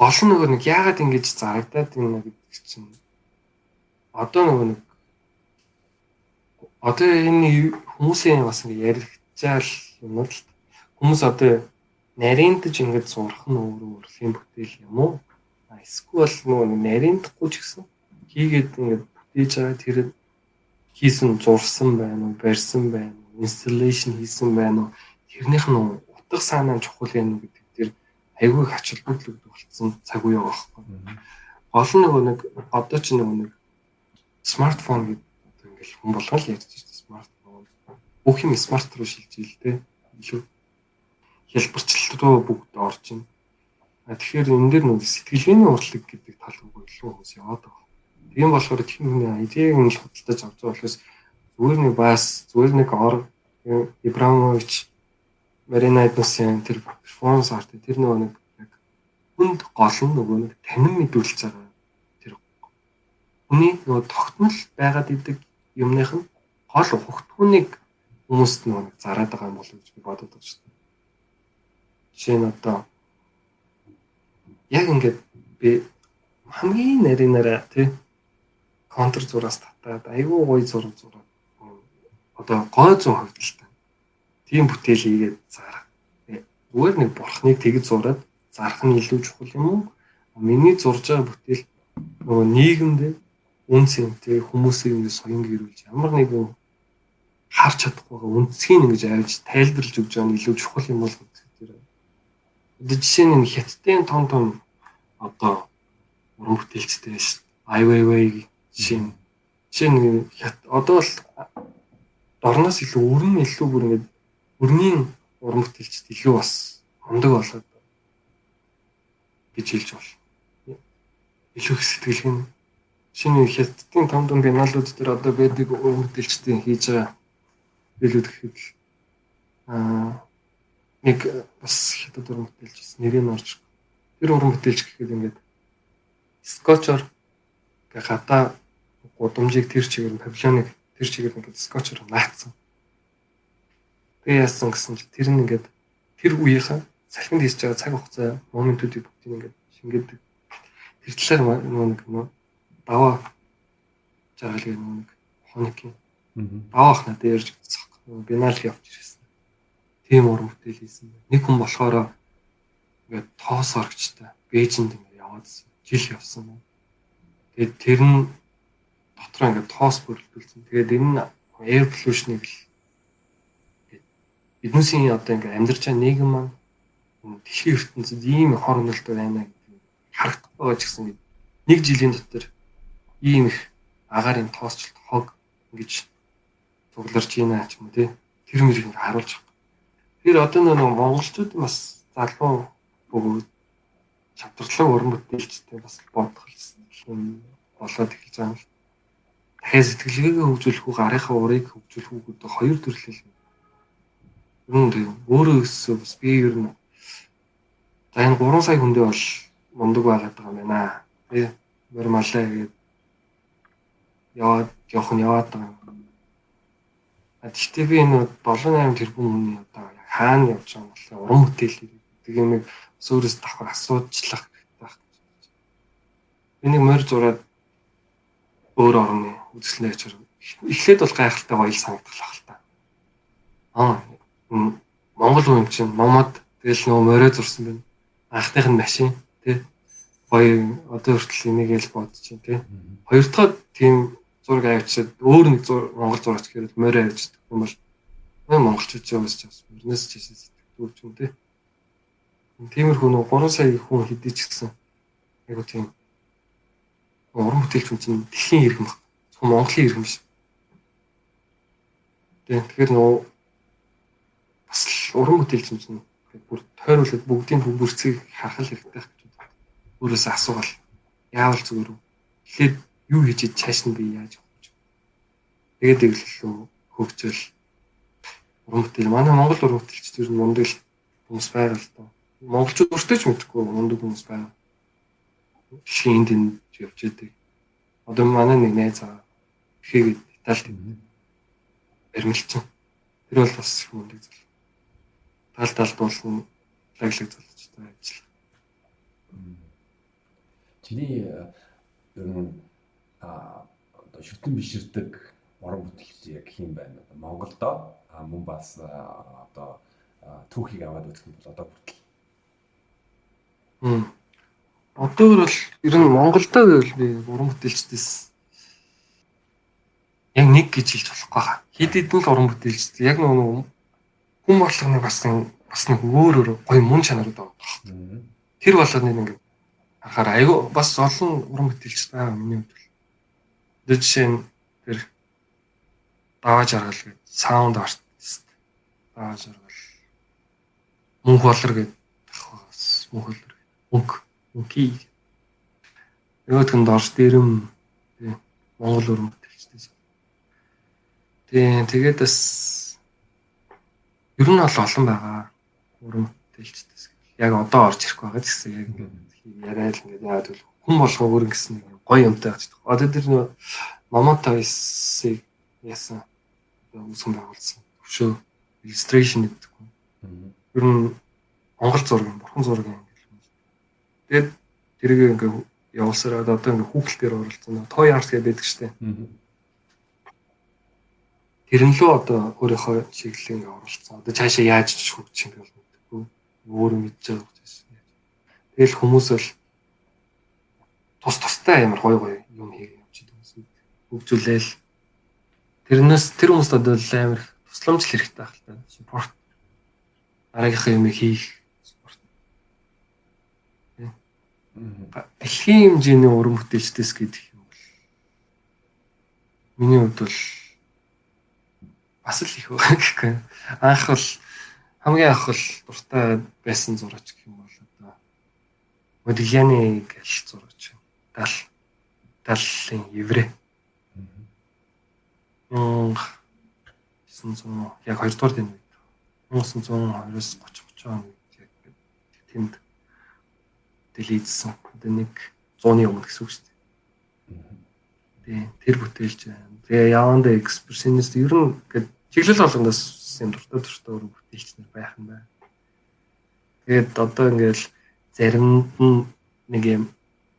гол нь нөгөө нэг яагаад ингэж зарагдаад юм бэ гэдэг чинь одоо нөгөө нэг одоо энэ хүмүүсийн бас ингэ яригчаал юм л хүмүүс одоо нарийнтж ингэж зурх нь өөр урлагийн бүтээл юм уу? Эсвэл нөгөө нарийнтахгүй ч гэсэн хийгээд ингэ бүтээж байгаа тэр хийсэн зурсан байна уу, барьсан байна уу, installation хийсэн байна уу? тэрнийх нь утга санаа чухал юм гэдэг тэр айгүй холбогдол болсон цаг үе байхгүй. Гол нь нөгөө нэг одоо ч нөгөө нэг смартфон гэдэг ингээл хүн болгоо л ярьж байна смартфон. Бүх юм смарт руу шилжиж л дээ. Илүү хэлбэрчлэл рүү бүгд орж байна. А тэгэхээр энэ дээр нөгөө сэтгэлгээний урлаг гэдэг тал руу илүү хүмүүс яваад байгаа. Тийм болохоор тийм хүний айдийг нь л худалдаж авч байгаа болохоос зүгээр нэг бас зүгээр нэг ор Ибрамович Маринайдусын тэр перформанс арт тэр нөгөө нэг яг хүнд гол нь нөгөө нэг танин мэдүүлж байгаа тэр хүний нөгөө тогтмол байгаад идэг юмных нь гол ухагтхүүнийг хүмүүст нөгөө нэг зараад байгаа юм болов гэж би бодод байгаа шүү дээ. Жишээ нь одоо яг ингээд би хамгийн нарийнараа тий контр зураас татаад айгүй гоё зураг зураад одоо гой зүүн хөвдөлтэй. Тийм бүтээл хийгээд зарах. Зүгээр нэг бурхныг тэгж зураад зарах нь илүү чухал юм уу? Миний зурж байгаа бүтээл нөгөө нийгэмд үн цэнтэй хүмүүсийг ингэ соён гэрүүлж ямар нэгэн харж чадахгүй байгаа үнцгийг ингэж авч тайлбарлаж өгч байгаа нь илүү чухал юм бол гэдэг. Одоо жишээ нь хятадын том том одоо уран бүтээлчтэй. Ай Weiwei жишээ нь жишээ нь одоо бол дорноос илүү өрн илүү бүр ингэ өрнийн уран бүтээлчд илүү бас мундаг болоод гэж хэлж байна. Илүү их сэтгэлгэн шинэ хятадын том том биналууд дээр одоо байдаг уран бүтээлчдийн хийж байгаа билүүд гэхэд л аа нэг бас хятад уран бүтээлч нэрийг нь орж тэр уран бүтээлч гэхэд ингээд скотчор гэ хата гудамжийг тэр чигээр нь павильоныг тэр чигээр ингээд скотчор наацсан. Тэгээ яасан гэсэн чи тэр нь ингээд тэр үеийнхээ салхинд хийж байгаа цаг хугацаа моментуудыг бүгдийг ингээд шингээдэг. Тэр талаар нөгөө нэг нөө даваа жаагалыг нөгөө нэг хоникийн даваа ахна дээрж гисэх. Бинал явж ирсэн. Тийм уран бүтээл хийсэн. Нэг хүн болохоор ингээд тоос оргчтой Бээжинд ингээд яваадсэн. Жил явсан. Тэгээд тэр нь дотроо ингээд тоос бүрэлдүүлсэн. Тэгээд энэ нь air pollution-ыг л биднээсийн одоо ингээд амьдарч байгаа нийгэм маань дэлхийн ертөнцид ийм хор хөнөөлт байна гэдэг харагдах байгаа ч гэсэн нэг жилийн дотор ийм их агарын тоосчлт хог ингэж цугларч ийна ч юм уу тий тэр мөрийг харуулж Тэр одоо нэг монголчууд бас залуу бөгөөд чадварлаг уран бүтээлчтэй бас бодох юм болоод эхэлж байгаа юм. Дахиад сэтгэлгээгээ хөгжүүлэх үү, гарынхаа урыг хөгжүүлэх үү гэдэг хоёр төрлөл юм. Юу юм өөрөө өссөн бас би ер нь за энэ 3 сая хүндээ бол мундаг байгаад байгаа юм байна. Тий. Нормалаа гэдэг яваад явах нь яваад байгаа тэгтээ би энэ 7 8 тэрбум хүний одоо хаана явж байгаа юм бол уран бүтээл гэдэг юм нэг өөрөөс давхар асуудчлах байх. Энийг морь зураад өөр орны үзэсгэлэнэ ячаар эхлээд бол гайхалтай гоё санагдах л та. Аа Монгол хүн чинь момод тэгэл нөгөө морой зурсан байна. Анхных нь машин тий. Гоё одоо хүртэл энийг л бодож чинь тий. Хоёр дахь тийм зураг авчиад өөр нэг зур Монгол зурагч гэвэл морой авчдаг юм бол монголчууд ч явж чаас өрнөөс ч сэтгэдэг юм тий. Тиймэрхүү нөгөө 3 сая хүн хэдий ч гэсэн айгу тийм уран бүтээлч чинь дэлхийн иргэн баг. Зөвхөн Монголын иргэн биш. Тэгэхээр нөгөө бас л уран бүтээлч чинь бүр тойруулаад бүгдийн бүрцгийг харах хэрэгтэй гэж байна. Өөрөөсөө асуувал яавал зүгээр үү? Тэгэхээр юу хийж чааш нь би яаж өгч. Тэгээд иглэлөө хөгжөөл бүтээл манай Монгол бүтээлч тэр мундаг хүмүүс байгаа л доо. Монголчууд өөртөө ч мэдгүй мундаг хүмүүс байгаа. Дэлхийн энд энэ явж байдаг. Одоо манай нэг найз аа ихэгээд Италид баримлчин. Тэр бол бас мундаг зүйл. Тал талд болсон лаглаг залуучтай ажиллах. Чиний э, ер нь а одоо шүтэн биширдэг уран бүтээлч яг хэм байна. Монголдо мөн бас одоо түүхийг аваад үзэх юм бол одоо хүртэл Мм. Одоо бол ер нь Монголдо гэвэл би уран бүтээлчдээс яг нэг гэж хэлж болохгүй хаа. Хэд хэдэн л уран бүтээлчд яг нөгөө хүн болгоны бас бас нэг өөр өөр гоё мөн чанарууд байгаа. Тэр болоод нэг ингээд анхаар айгүй бас олон уран бүтээлчд байгаа миний хувьд. Нь тэр даваа жаргал гэдэг саунд артист даваа жаргал мөнх болор гэдэг бас мөнх болор мөнх мөнхий нөгөөх нь дорж дэрэм Монгол уран бүтээлчдээс. Тий тэгээд бас ер нь бол олон байгаа уран бүтээлчдээс. Яг одоо орж ирэх байгаа гэсэн яг ингээд яриад л ингээд яагаад гэвэл хүн болгоо өөр гэсэн нэг гоё юмтай гэж. Одоо тэр нөө Момотовисыг яасан үүсгэн байгуулсан. Төвшөө illustration гэдэг. Ер нь Монгол зураг, бурхан зураг юм юм. Тэгээд тэрийг ингээд явуулсараад одоо ингээд хүүхэл дээр оролцсон. Toy Art гэдэг байдаг штеп. Тэр нь лөө одоо өөрийнхөө чиглэлийг ингээд оруулсан. Одоо цаашаа яаж хөгжих юм бол мэдгүй. Өөр мэдж байгаа гэсэн. Тэгэл хүмүүс бол тус тустай амар гой гой юм хийх юм чи гэсэн. Хөгжүүлээл тэрнээс тэр хүмүүст одоо амар тусламж хэрэгтэй байх л та. Support дараагийнхаа юм хийх support. Дэлхийн хэмжээний уран бүтээлчдээс гэдэг юм бол миний хувьд бол бас л их байгаа гэхгүй. Анх бол хамгийн анх бол дуртай байсан зураач гэх юм бол одоо Модигяны гэл зураач. Дал даллын еврей. Мм 900 яг 2 дугаар दिन үед 1920-оос 30 30 он яг тэнд дэлийдсэн. Одоо нэг 100-ны өмнө гэсэн үг шүү дээ. Тэр бүтээлч байна. Тэгээ яванда экспрессионист ер нь гээд чиглэл болгоноос юм дуртай дуртай өөр бүтээлч нар байх юм байна. Тэгээд одоо ингээл заримд нь нэг юм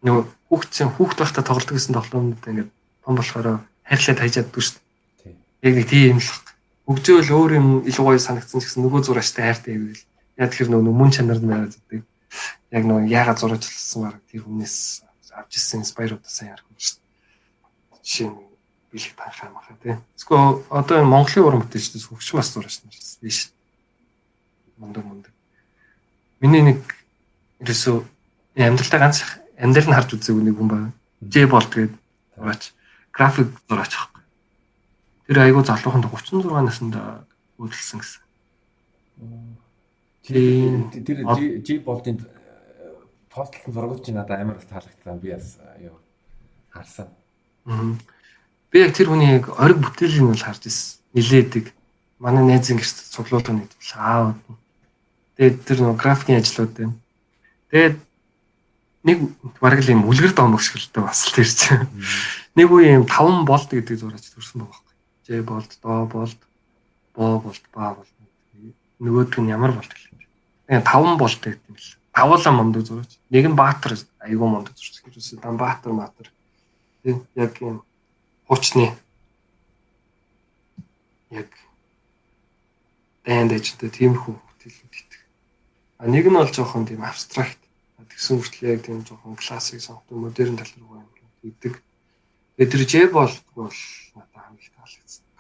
нөгөө хүүхдсэн хүүхд байхдаа тоглодог гэсэн тоглоомнууд ингээд том болохоор хайрлаад хайжааддаг шүү дээ. Яг нэг тийм л. Хөгжөөл өөр юм илүү гоё санагдсан ч гэсэн нөгөө зураачтай хайртай байвал яа тэгэхээр нөгөө мөн чанар нь байгаад байдаг. Яг нөгөө яагаад зураачлсан баг тэр хүнээс авч ирсэн инспайруудаа сайн ярих юм шүү дээ. Жишээ нь бэлэг танхаа махаа тий. Эсвэл одоо энэ Монголын уран бүтээлчдээс хөгжим бас зураач нар биш. Мундаг мундаг. Миний нэг ерөөсөө амьдралдаа ганц амьдрал нь харж үзээгүй нэг хүн байна. Ж болт гэдэг зураач. График зураач. Тэр айгуу залуухан 36 наснд үйлдэлсэн гэсэн. Тэр тэр Ж болдын постлын зургууд чи надад амар таалагдсан. Би бас юу харсан. Би яг тэр хүний яг ориг бүтээлийг нь бол харж ирсэн. Нилээдэг. Манай найзын гэрт цуглуулга нэгдвэл аав. Тэгээд тэр нөгөө графикийн ажлууд байна. Тэгээд нэг бараг л юм үлгэр доомог шгэлтэй бас л тэр чинь. Нэг үе юм 5 болд гэдэг зураач төрсэн байгаа Ж болд, доо болд, боо болд, баа болд. Нөгөөдг нь ямар болд юм. Тэгээ 5 болд гэдэг юм л. Тавуулаа мундаг зураач. Нэг нь Баатар айгүй мундаг зураач гэж үсэн. Дан Баатар Маатар. Тэг яг юм хуучны яг дайнд ажтай тиймэрхүү бүтээлүүд итг. А нэг нь бол жоохон тийм абстракт. Тэгсэн хүртэл яг тийм жоохон классик сонгодог модерн тал руу идэг. Тэгээд тэр J болтгоо бол их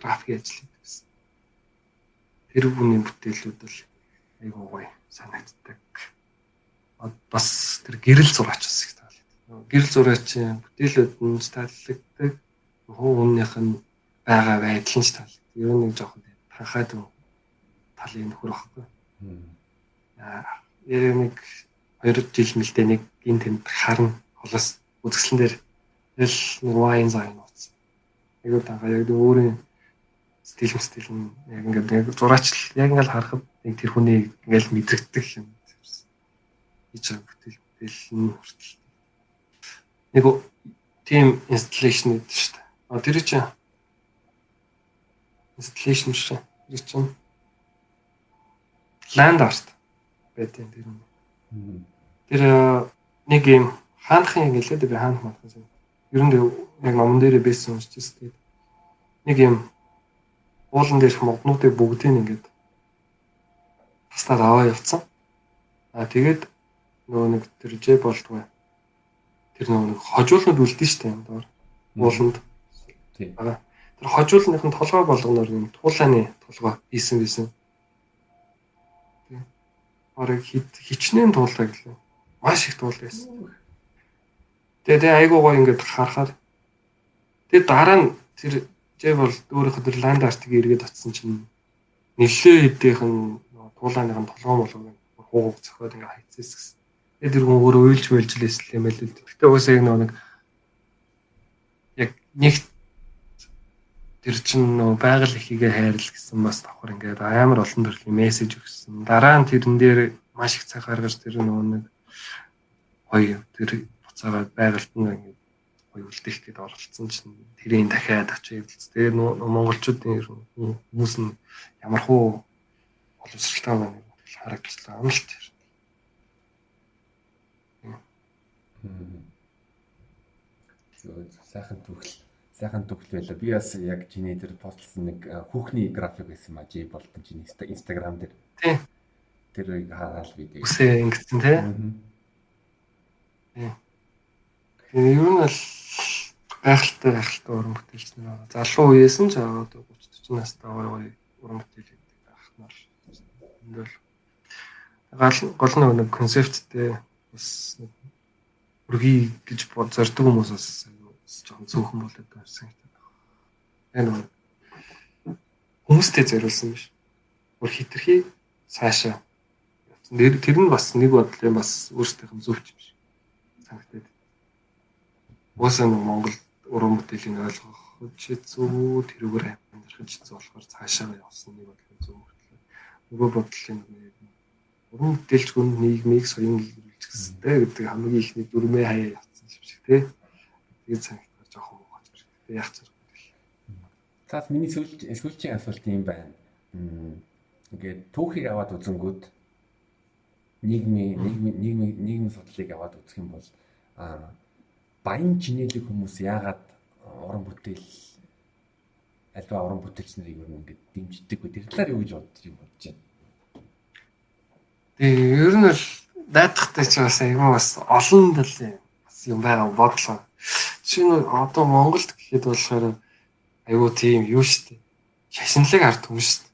таалагдсан. График ажил хийдэг гэсэн. Тэр бүхний бүтээлүүд бол айгуу гоё санагддаг. Бас тэр гэрэл зураач бас их таалагддаг. Гэрэл зураачийн бүтээлүүд нь таалагддаг. Хуу хүнийх нь байгаа байдал нь таалагддаг. Ер нь нэг жоохон танхаад талын нөхөр багхгүй. Аа яг нэг 2 жил мэлдэ нэг ин тэнд харна холоос үзэсгэлэн дээр тэл нэг вайн зайн нууц. Айгуу танхаа яг өөрийн стил стил нь яг ингээд яг зураач яг ингээд харахад нэг тэр хүний ингээд мэдрэгдэх юм. Хийж байгаа бүтээл бүтээл нь хүртэл нэг тийм инсталлейшн гэдэг шүү дээ. А тэр чинь инсталлейшн шүү. Тэр чинь land art байдیں۔ Тэр нь. Тэр нэг юм хаанхын яг хэлээд би хаанх маахсан. Ер нь яг номон дээр байсан уншиж тэгээд нэг юм уулан дээрх моднуудыг бүгдийг ингээд тастаад аваа явцсан. Аа тэгээд нөгөө нэг тэр Ж болтгоо. Тэр нөгөө нэг хожуулнууд үлдэн штэ юм доор. Ууланд. Тийм. Тэр хожуулныхын толгой болгоноор юм туулааны толгой хийсэн байсан. Тийм. Бараг хичнээн туулаа гэлээ. Маш их туул байсан. Тэгээд айгуу гоо ингээд харахаар тэгээд дараа нь тэр Ж бол өөрийнхөө тэр ланд артыг эргээд атсан чинь нэлээ хэдийнхэн туулааныхан толгоо молгоо хууг зөхиод ингээ хайцээс гэсэн. Тэгээд тэр хүн өөрөө уйлж уйлж лээсэл юм байл л. Гэтэ уусаа яг нэг яг нэг тэр чин нөө байгаль ихийгээ хайрл гэсэн бас давхар ингээд амар олон төрлийн мессеж өгсөн. Дараа нь тэрэн дээр маш их цаг гаргаж тэр нөө нэг гоё тэр буцаагаад байгальд нь ингээд гээд оролцсон чинь тэрийн дахиад очиж эвлэлц. Тэгээ монголчуудын хүмүүс нь ямар хуу боловсралтай байна гэж харагдчихлаа. Амлалт. Сайхан түүхэл сайхан түүхэл байлаа. Би бас яг чиний дээр постлсан нэг хүүхний график байсан маа жи болтон чиний инстаграм дээр. Тийм. Тэрийг хараад видео. Үсээ ингэсэн тий. Тийм. Ер нь бол гайхалтай гайхалтай уран бүтээлч нар байгаа. Залуу үеэс нь ч аваад 30 40 настай гоё уран бүтээл хийдэг ахнаар. Энд бол гол нэг концепттэй бас үргий гэж бод зорддог хүмүүс бас жоохон цөөхөн болоод байсан гэдэг. Энэ хүмүүстэй зориулсан биш. Өөр хитрхи цаашаа. Тэр нь бас нэг бодлын бас өөрсдийнх нь зөвч биш. Санагдаад. Уусаа Монгол уран бүтээлийн ойлгох хэцүү тэрүүгээр амьдрах хэцүү болохоор цаашаа явсан нэг бодлоо зөв хөтлөө. Нөгөө бодлын уран бүтээлч хүн нийгмийг соён гэрүүлж гэстэй гэдэг хамгийн ихний дүрмээ хаяа явцсан юм шиг тий. Тэгээд санагдаж жоохон муугач биш. Тэгээд яг зэрэг бүтээл. Цаас миний сүүл сүүлчийн асуулт юм байна. Ингээд түүхийг аваад үзэнгүүд нийгмийн нийгмийн нийгмийн нийгмийн судлалыг аваад үзэх юм бол аа баян чинэлэг хүмүүс яагаад уран бүтээл альва уран бүтээлч нарыг юу ингэж дэмждэг вэ? Тэр талаар юу гэж бодож юм бодож байна? Тэгээ ер нь л дайдахтай ч бас айгүй бас олон талын бас юм байгаа бодлоо. Нь одоо Монголд гэхэд болохоор айгүй тийм юу штэ. Шашинлаг ард хүмүүс штэ.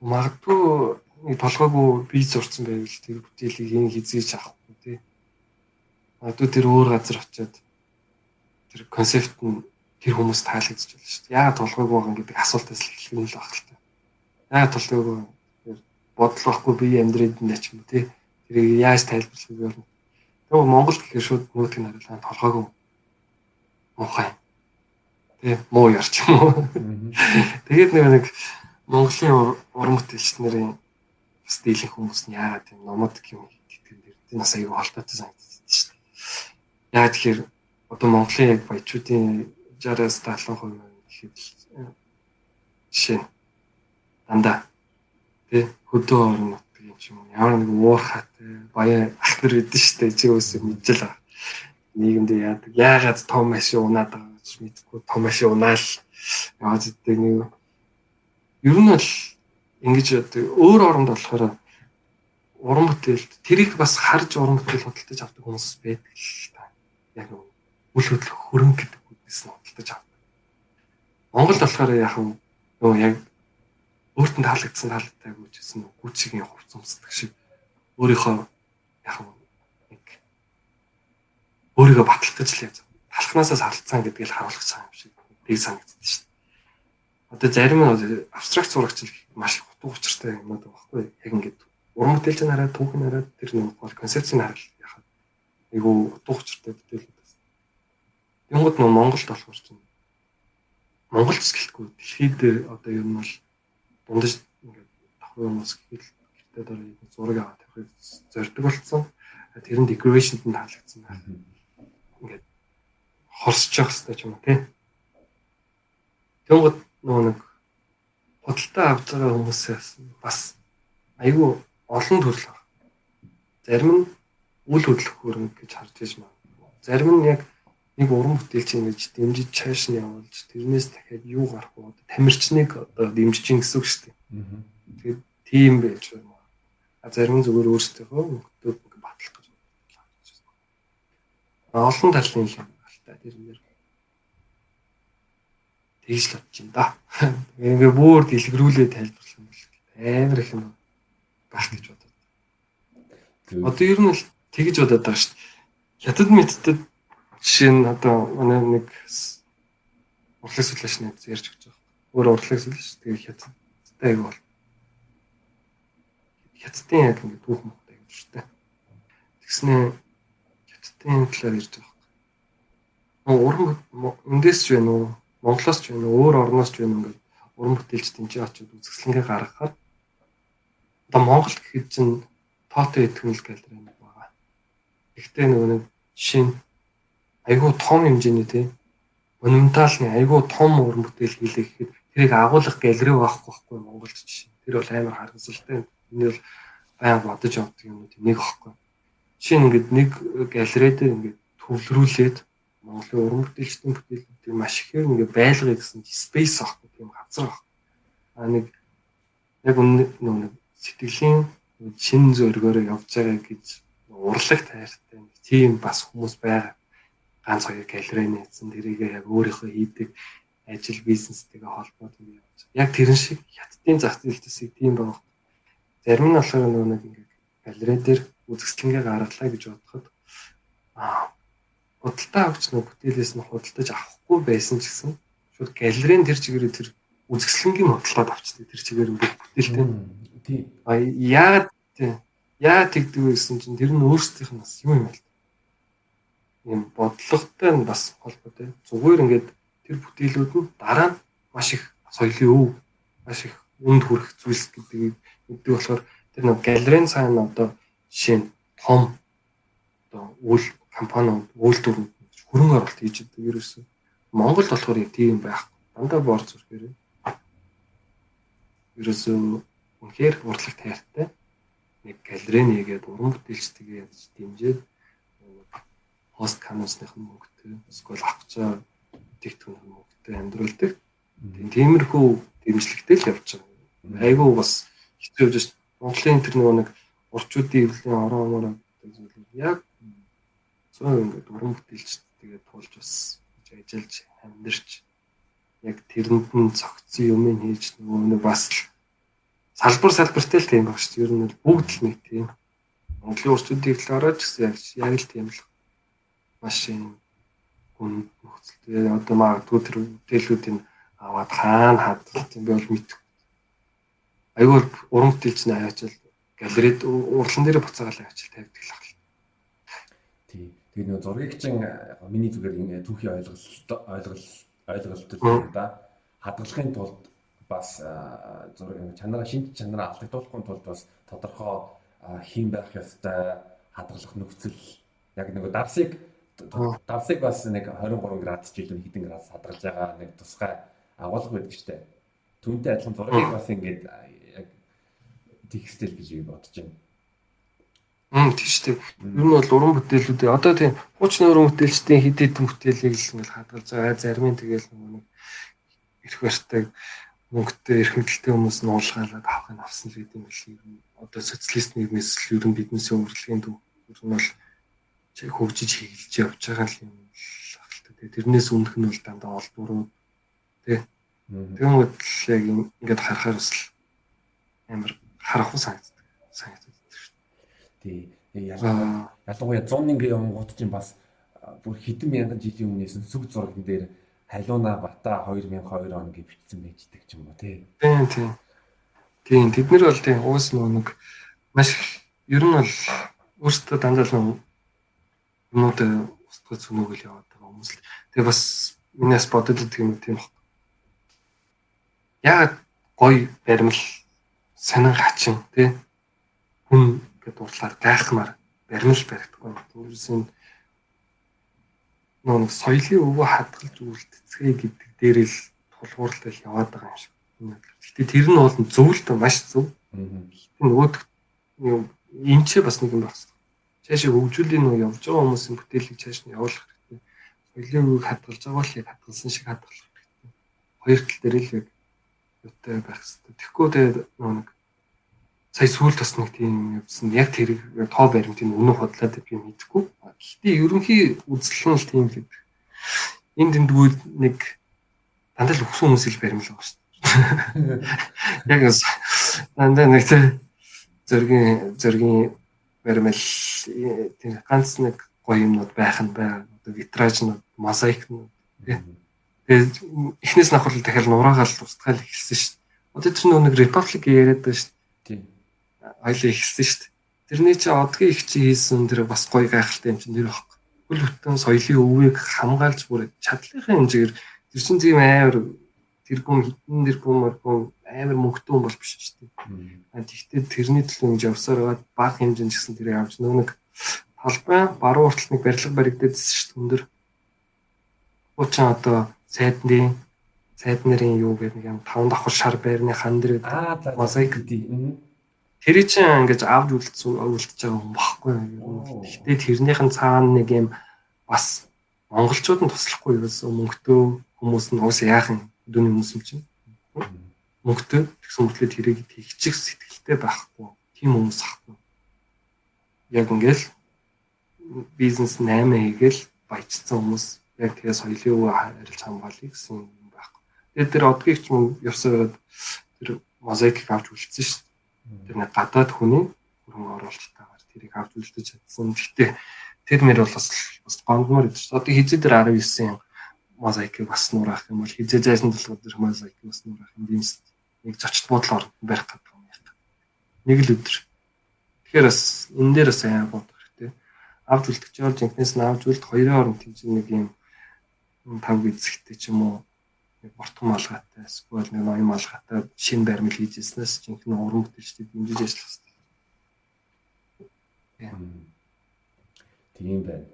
Магадгүй нэг толгойгүй бие зурцсан байвал тэр бүтээлийг ин хизээж тий Одоо тэр өөр газар очиод тэр концепт нь тэр хүмүүс таалагдчихж байна шүү дээ. Яагаад толгойг байгаа гэдэг асуултаас л эхлэх юм л баг л та. Яагаад толгойг байгаа тэр бодол واخгүй би амьдрээд нь ч юм уу тий. Тэрийг яаж тайлбарлах вэ? Тэгвэл Монгол гэхээр шууд нөгөөд нь харилаа толгойг ухаан. Тий, муу ярч юм уу. Тэгээд нэг нэг Монголын уран бүтээлчнэрийн бас дийлэн хүмүүс нь яагаад юм номод гэмээр тэтгэн дэр. Энэ бас аюу холбоотой санагдаж Яа тэгэхээр одоо Монголын яг баячуудын 60-аас 70% гэхэд жишээ дандаа тий хөдөө орон нутг юм ямар нэг уурхаатай баяа ах нар гэдэг шүү дээ чи өсөө мэдэл байгаа. Нийгэмд яадаг яагаад том машин унаад байгаа гэж мэдгүй том машин унаал яваад идэг нэг ер нь бол ингэж одоо өөр оронд болохоор уран бүтээлд тэрийг бас харж уран бүтээл худалдаж авдаг хүмүүс байдаг л та. Яг нэг үл хөдлөх хөрөнгө гэдэг үгнээс нь худалдаж авдаг. Монголд болохоор яг нөгөө яг өөртөө таалагдсан таалагдаагүй ч гэсэн гүчигийн хувц өмсдөг шиг өөрийнхөө яг нэг өөрийгөө баталгаж л яаж талхнаасаа сарлцсан гэдгийг л харуулах цаг юм шиг тийг санагддаг шүү дээ. Одоо зарим абстракт зурагч маш хутга учиртай юмнууд байгаа байхгүй яг ингээд уран бүтээлч нь хараад түүх нь хараад тэр нэг бол концепцийг хараад яхаа айгу хутга учиртай бүтээлүүд бас. Тэнгууд нөө Монголд болохоор чинь Монголч гэлтгүй дэлхийд одоо ер нь бол дундаж ингээд давхар хүмүүс гэхэл гэртээ дараа зураг аваад тавихыг зорддог болсон. Тэр нь decoration-д нь таалагдсан байх. Ингээд хорсож явах хэрэгтэй ч юм уу тий. Тэнгууд нөгөө нэг худалдаа авч байгаа хүмүүсээс бас айгүй олон төрөл байна. Зарим нь үл хөдлөх хөрөнгө гэж харж иж магадгүй. Зарим нь яг нэг уран бүтээлч ингэж дэмжиж чааш нь явуулж тэрнээс дахиад юу гарах вэ? Тамирчныг одоо дэмжиж гин гэсэн үг шүү дээ. Тэгээд тийм байж байна. А зарим нь зүгээр өөрсдийнхөө мөнгөд батлах гэж байна. Олон талын юм байна. Тэр нэр тэгж л бодож байна да. Ингээ бүр дэлгэрүүлээ тайлбарлах юм бол амар их юм байх гэж бодод. Одоо ер нь л тэгж бодоод байгаа шүү дээ. Хятад мэдтэд жишээ нь одоо манай нэг урлаг сүлээш нэг ярьж өгч байгаа. Өөр урлаг сүлээш тэгээ хятадтай аяг бол. Хятадын яг ингээ түүх мөхтэй гэж шүү дээ. Тэгснээ хятадын талаар ярьж байгаа. Уран эндээс ч байна уу? Монголоос ч байна уу, өөр орноос ч байна ингээд уран бүтээлч тэнцээ очиод үзэсгэлэнгээ гаргахаар одоо Монгол гэхэд чинь тоотой итгэл галерей байгаа. Гэхдээ нөгөө нэг жишээ нь айгүй том хэмжээний тийм монументалны айгүй том уран бүтээл хийлээ гэхэд тэрийг агуулгах галерей байхгүй байхгүй Монголд жишээ. Тэр бол амар харгасалтай. Энэ бол баян бодож явдаг юм уу нэг аахгүй. Жишээ нь ингээд нэг галерей дээр ингээд төвлөрүүлээд Монголын уран бүтээлчдийн бүтээлүүдийг маш ихээр ингээ байлгая гэсэн space авахгүй тийм газар авах. А нэг яг нэг сэтгэлийн шин зөргөөрөө явж байгаа гэж урлаг тайртай тийм бас хүмүүс байгаа. Ганц хоёр галерей нээсэн тэрийг яг өөрийнхөө хийдэг ажил бизнестэйгээ холбоод ингэ явж. Яг тэрэн шиг хятадын зах зээлтэйсийг тийм байгаа. Зарим нь болохоор нэг ингээ галерей дээр үзэсгэлэнгээ гаргалаа гэж бодоход аа худалдаа авч нэг бүтээлээс нь худалдаж авахгүй байсан ч гэсэн шууд галерейн тэр чигээрээ тэр үзэсгэлэнгийн худалдаад авчдаг тэр чигээр ингээд бүтээлтэй. Тийм. А яагаад тийм яа тэгдэг вэ гэсэн чинь тэр нь өөрсдийнх нь бас юм юм байл. Ийм бодлоготой нь бас холбоотой. Зүгээр ингээд тэр бүтээлүүд нь дараа нь маш их соёлын өв маш их үнд хүрэх зүйлс гэдэг гэдэг болохоор тэр нэг галерейн сайн одоо жишээ нь том одоо үйл компаниуд үйлдвэрүүд хөрөнгө оруулалт хийж байгаа ерөөсөө Монгол болохоор тийм байхгүй. Дандаа бор зүрхээр. Ерөөсөө үнэхээр урлаг тайртай нэг галерей нэгээд уран бүтээлчтэйгээ ядаж дэмжиж хост канусных мөнгөтэй эсвэл авчаа тэгтгүүн мөнгөтэй амьдруулдаг. Тиймэрхүү дэмжлэгтэй л явж байгаа. Айгүй бас хэцүү байж Монголын тэр нөгөө нэг урчуудын эвлэлийн орон ороо гэдэг зүйл яг цоо ингээд уран бүтээлч тэгээд туулж бас ажиллаж амьдэрч яг тэрэнд нь цогцсон юм хийж нөгөө нэг бас салбар салбартай л тийм баг шүү. Ер нь бүгд л нэг тийм. Монголын өрчүүдийг л ороод гэсэн яг яг л тийм л маш юм гүн нөхцөлтэй одоо магадгүй тэр бүтээлүүдийг аваад хаана хадгалт юм бэ бол мэд. Айгүй уран бүтээлч нь аяачаал галерейд урлан дээр буцаагаал аяачаал тавьдаг л ахал. Тийм. Тэгээд нөгөө зургийг чинь миний зүгээр түүхийн ойлголт ойлголт ойлголт да хадгалахын тулд бас зураг чанараа шинж чанараа алдагдуулахгүй тулд бас тодорхой хийм байх ёстой хадгалах нөхцөл яг нөгөө давсыг давсыг бас нэг 23 градус жилийн хэдэн градус хадгалж байгаа нэг тусгай агуулга байдаг штэ. Түүнтэй адилхан зургийг бас ингээд яг текстэл гэж би бодож байна. Мм тийм шүү дээ. Ер нь бол уран бүтээлүүдээ одоо тийм хуучны уран бүтээлчдийн хэд хэдэн бүтээлийг л ингээл хадгалж байгаа. Зарим нь тэгэл нэг эрх барьтай мөнгөтэй эрхэмлэлтэй хүмүүс нь уулгаалаад авахыг авсан л гэдэг юм билий. Одоо социалист нийгмээс л ер нь биднээс өөрчлөгийн төв ер нь бол хөгжиж хийлж явж байгаа юм л ахaltaа. Тэрнээс өмнөх нь бол дандаа олдвруу тий. Тэгмэд л яг ингээд харахаар бас амар харахгүй санагддаг. Санагддаг шүү дээ. Тий. Ялангуяа ялангуяа 101 онгууд чинь бас бүр хэдэн мянган жилийн өмнөөс сүг зурган дээр Халууна Бата 2002 он гэж бичсэн байждаг ч юм уу тий. Тийм тийм. Тийм тэд нар бол тийм уус нэг маш ер нь бол өөртөө дандаа л юмнууд устгах зүнөөгөл яваад байгаа хүмүүс л. Тэгээ бас минийс бодод л тийм тийм баг. Яг гоё баримл санан хачин тий хүн гэдэг дурдлаар гайхмаар баримл баригдахгүй. Өөрөөсөө нэг соёлын өвөө хадгалж үлдцгээ гэдэг дээр л тулгуурлал яваад байгаа юм шиг. Гэтэ тэр нь бол зөв л маш зөв. Гэтэ нөгөөд энэ ч бас нэг юм байна. Цаашаа хөгжүүлийн нөө явж байгаа хүмүүсийн бүтээлийг цааш нь явуулах хэрэгтэй. Соёлын өвөг хадгалж байгаа л яг хадгалсан шиг хадгалах хэрэгтэй. Хоёр тал дээр л яг юутай байх хэрэгтэй. Тэгэхгүй тэгээд нэг сая сүүл бас нэг тийм явсан. Яг тэр тоо баримтын үнэн худлаад би мэдэхгүй. Гэхдээ ерөнхий үзэл нь тийм л энд эндгүүд нэг дандаа л өгсөн хүмүүс ил баримлаа шүү дээ. Яг бас дандаа нэг зөргийн зөргийн баримл тийм ганц нэг гоё юмнууд байх нь байна. Одоо витражнууд, мозаикнууд тэгээд эхнээс нь авах дахиад нураагаал устгаал эхэлсэн шүү дээ. Одоо тэр нэг Republic яриад байна шүү дээ ойлоо ихсэн шүү дээ. Тэрний чи одгийн их чи хийсэн тэр бас гоё гайхалтай юм чинь тэр байхгүй. Хөл бүтэн соёлын өвийг хамгаалж бүр чадлынхаа хэмжээгээр тэр чин тийм амар тэрбум хитэн тэрбум мөрбум амар мөнгөтэй хүн бол биш шүү дээ. Тэгтээ тэрний төлөө ингэж явсаар байгаад баг хэмжээнд гэсэн тэр явж нөө нэг талбай баруун уртал нэг барилга баригдээдсэн шүү дээ өндөр. Уучаа одоо сайдны сайд нарын юу гэдэг нэг юм таван давхар шар байрны хан дээр мозаик гэдэг Тэр чинь ингэж авд үлдсэн үлдэж байгаа юм багхгүй юу. Гэхдээ тэрнийх нь цаана нэг юм бас монголчууд нь туслахгүй ерөөсөө мөнгөтэй хүмүүс нь уус яахан өдөөний хүмүүс юм чинь. Мөнгөтэй тэгсэн мэтлээ тэрийг тэгчих сэтгэлтэй байхгүй. Тим хүмүүс ахгүй. Яг ингээл бизнес 8 хийгээл баяжсан хүмүүс яг тэгээ соёлын өв харилж хамгаалъя гэсэн юм байхгүй. Тэгээд тэр одгийг ч юм явсаад тэр мозаик авч үлдсэн шүү дээ Тэр нэг гадаад хүний хөрөнгө оруулалтаагаар тэрийг авч үлдэж чадсан. Гэхдээ тэр мэр бол бас бас гонгмор чинь. Одоо хизээ дээр 19-ийн мозаикийг бас нуурах юм бол хизээ зайсан толгой дээр мозаикийг бас нуурах юм димс нэг зочд буудлаар барих гэдэг юм яах. Нэг л өдөр. Тэгэхээр бас энэ дээр бас аяа бодох хэрэгтэй. Авч үлдэх чинь бол жинкнээс нь авч үлдэх хоёрын хооронд тэмцэн нэг юм тав эзэгтэй ч юм уу нэг бортон малгайтай эсвэл нэг ноён малгайтай шин баримл хийж ирснээс жинхэнэ уран бүтээлчдийг дэмжиж ажиллах хэрэгтэй. Тийм байна.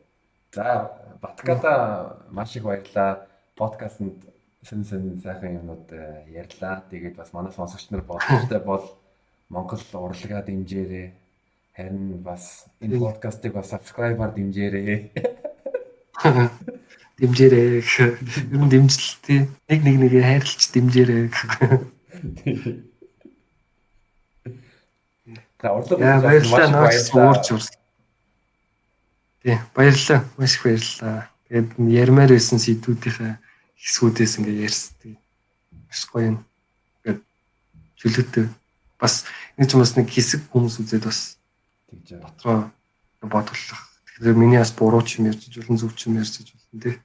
За Баткада маш их баярлалаа. Подкастэнд сэн сэн сайхан юмнууд э, ярьлаа. Тэгээд бас манай сонсогч нар боломжтой бол Монгол урлагаа дэмжээрэй. Харин бас энэ подкастыг бас subscribe-аар дэмжээрэй. (laughs) дэмжээрэй. Ер нь дэмжлэлтэй нэг нэг нэгээ хайрлж дэмжээрэй. Та урлаг баярлалаа наач уурч урс. Тий, баярлалаа. Маш их баярлалаа. Тэгээд ярмаар байсан сэдвүүдийнхээ хэсгүүдээс ингээ ярьсан. Маш гоё юм. Тэгээд чөлөөтэй бас энэ ч бас нэг хэсэг хүмүүс үзээд бас тэгж дотроо бодглох. Тэгэхээр миний бас буруу ч юм ярьж болно зөв ч юм ярьж болно тий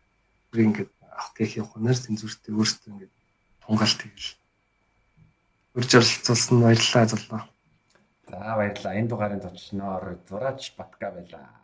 бүр ингээд авах гэх явахнаар цензуртэй өөрсдөө ингээд тунгаал тэгэл. Урьж оролцуулсан баярлалаа золлоо. За баярлалаа. Энэ дугаарын зочноор зураач Батка байлаа.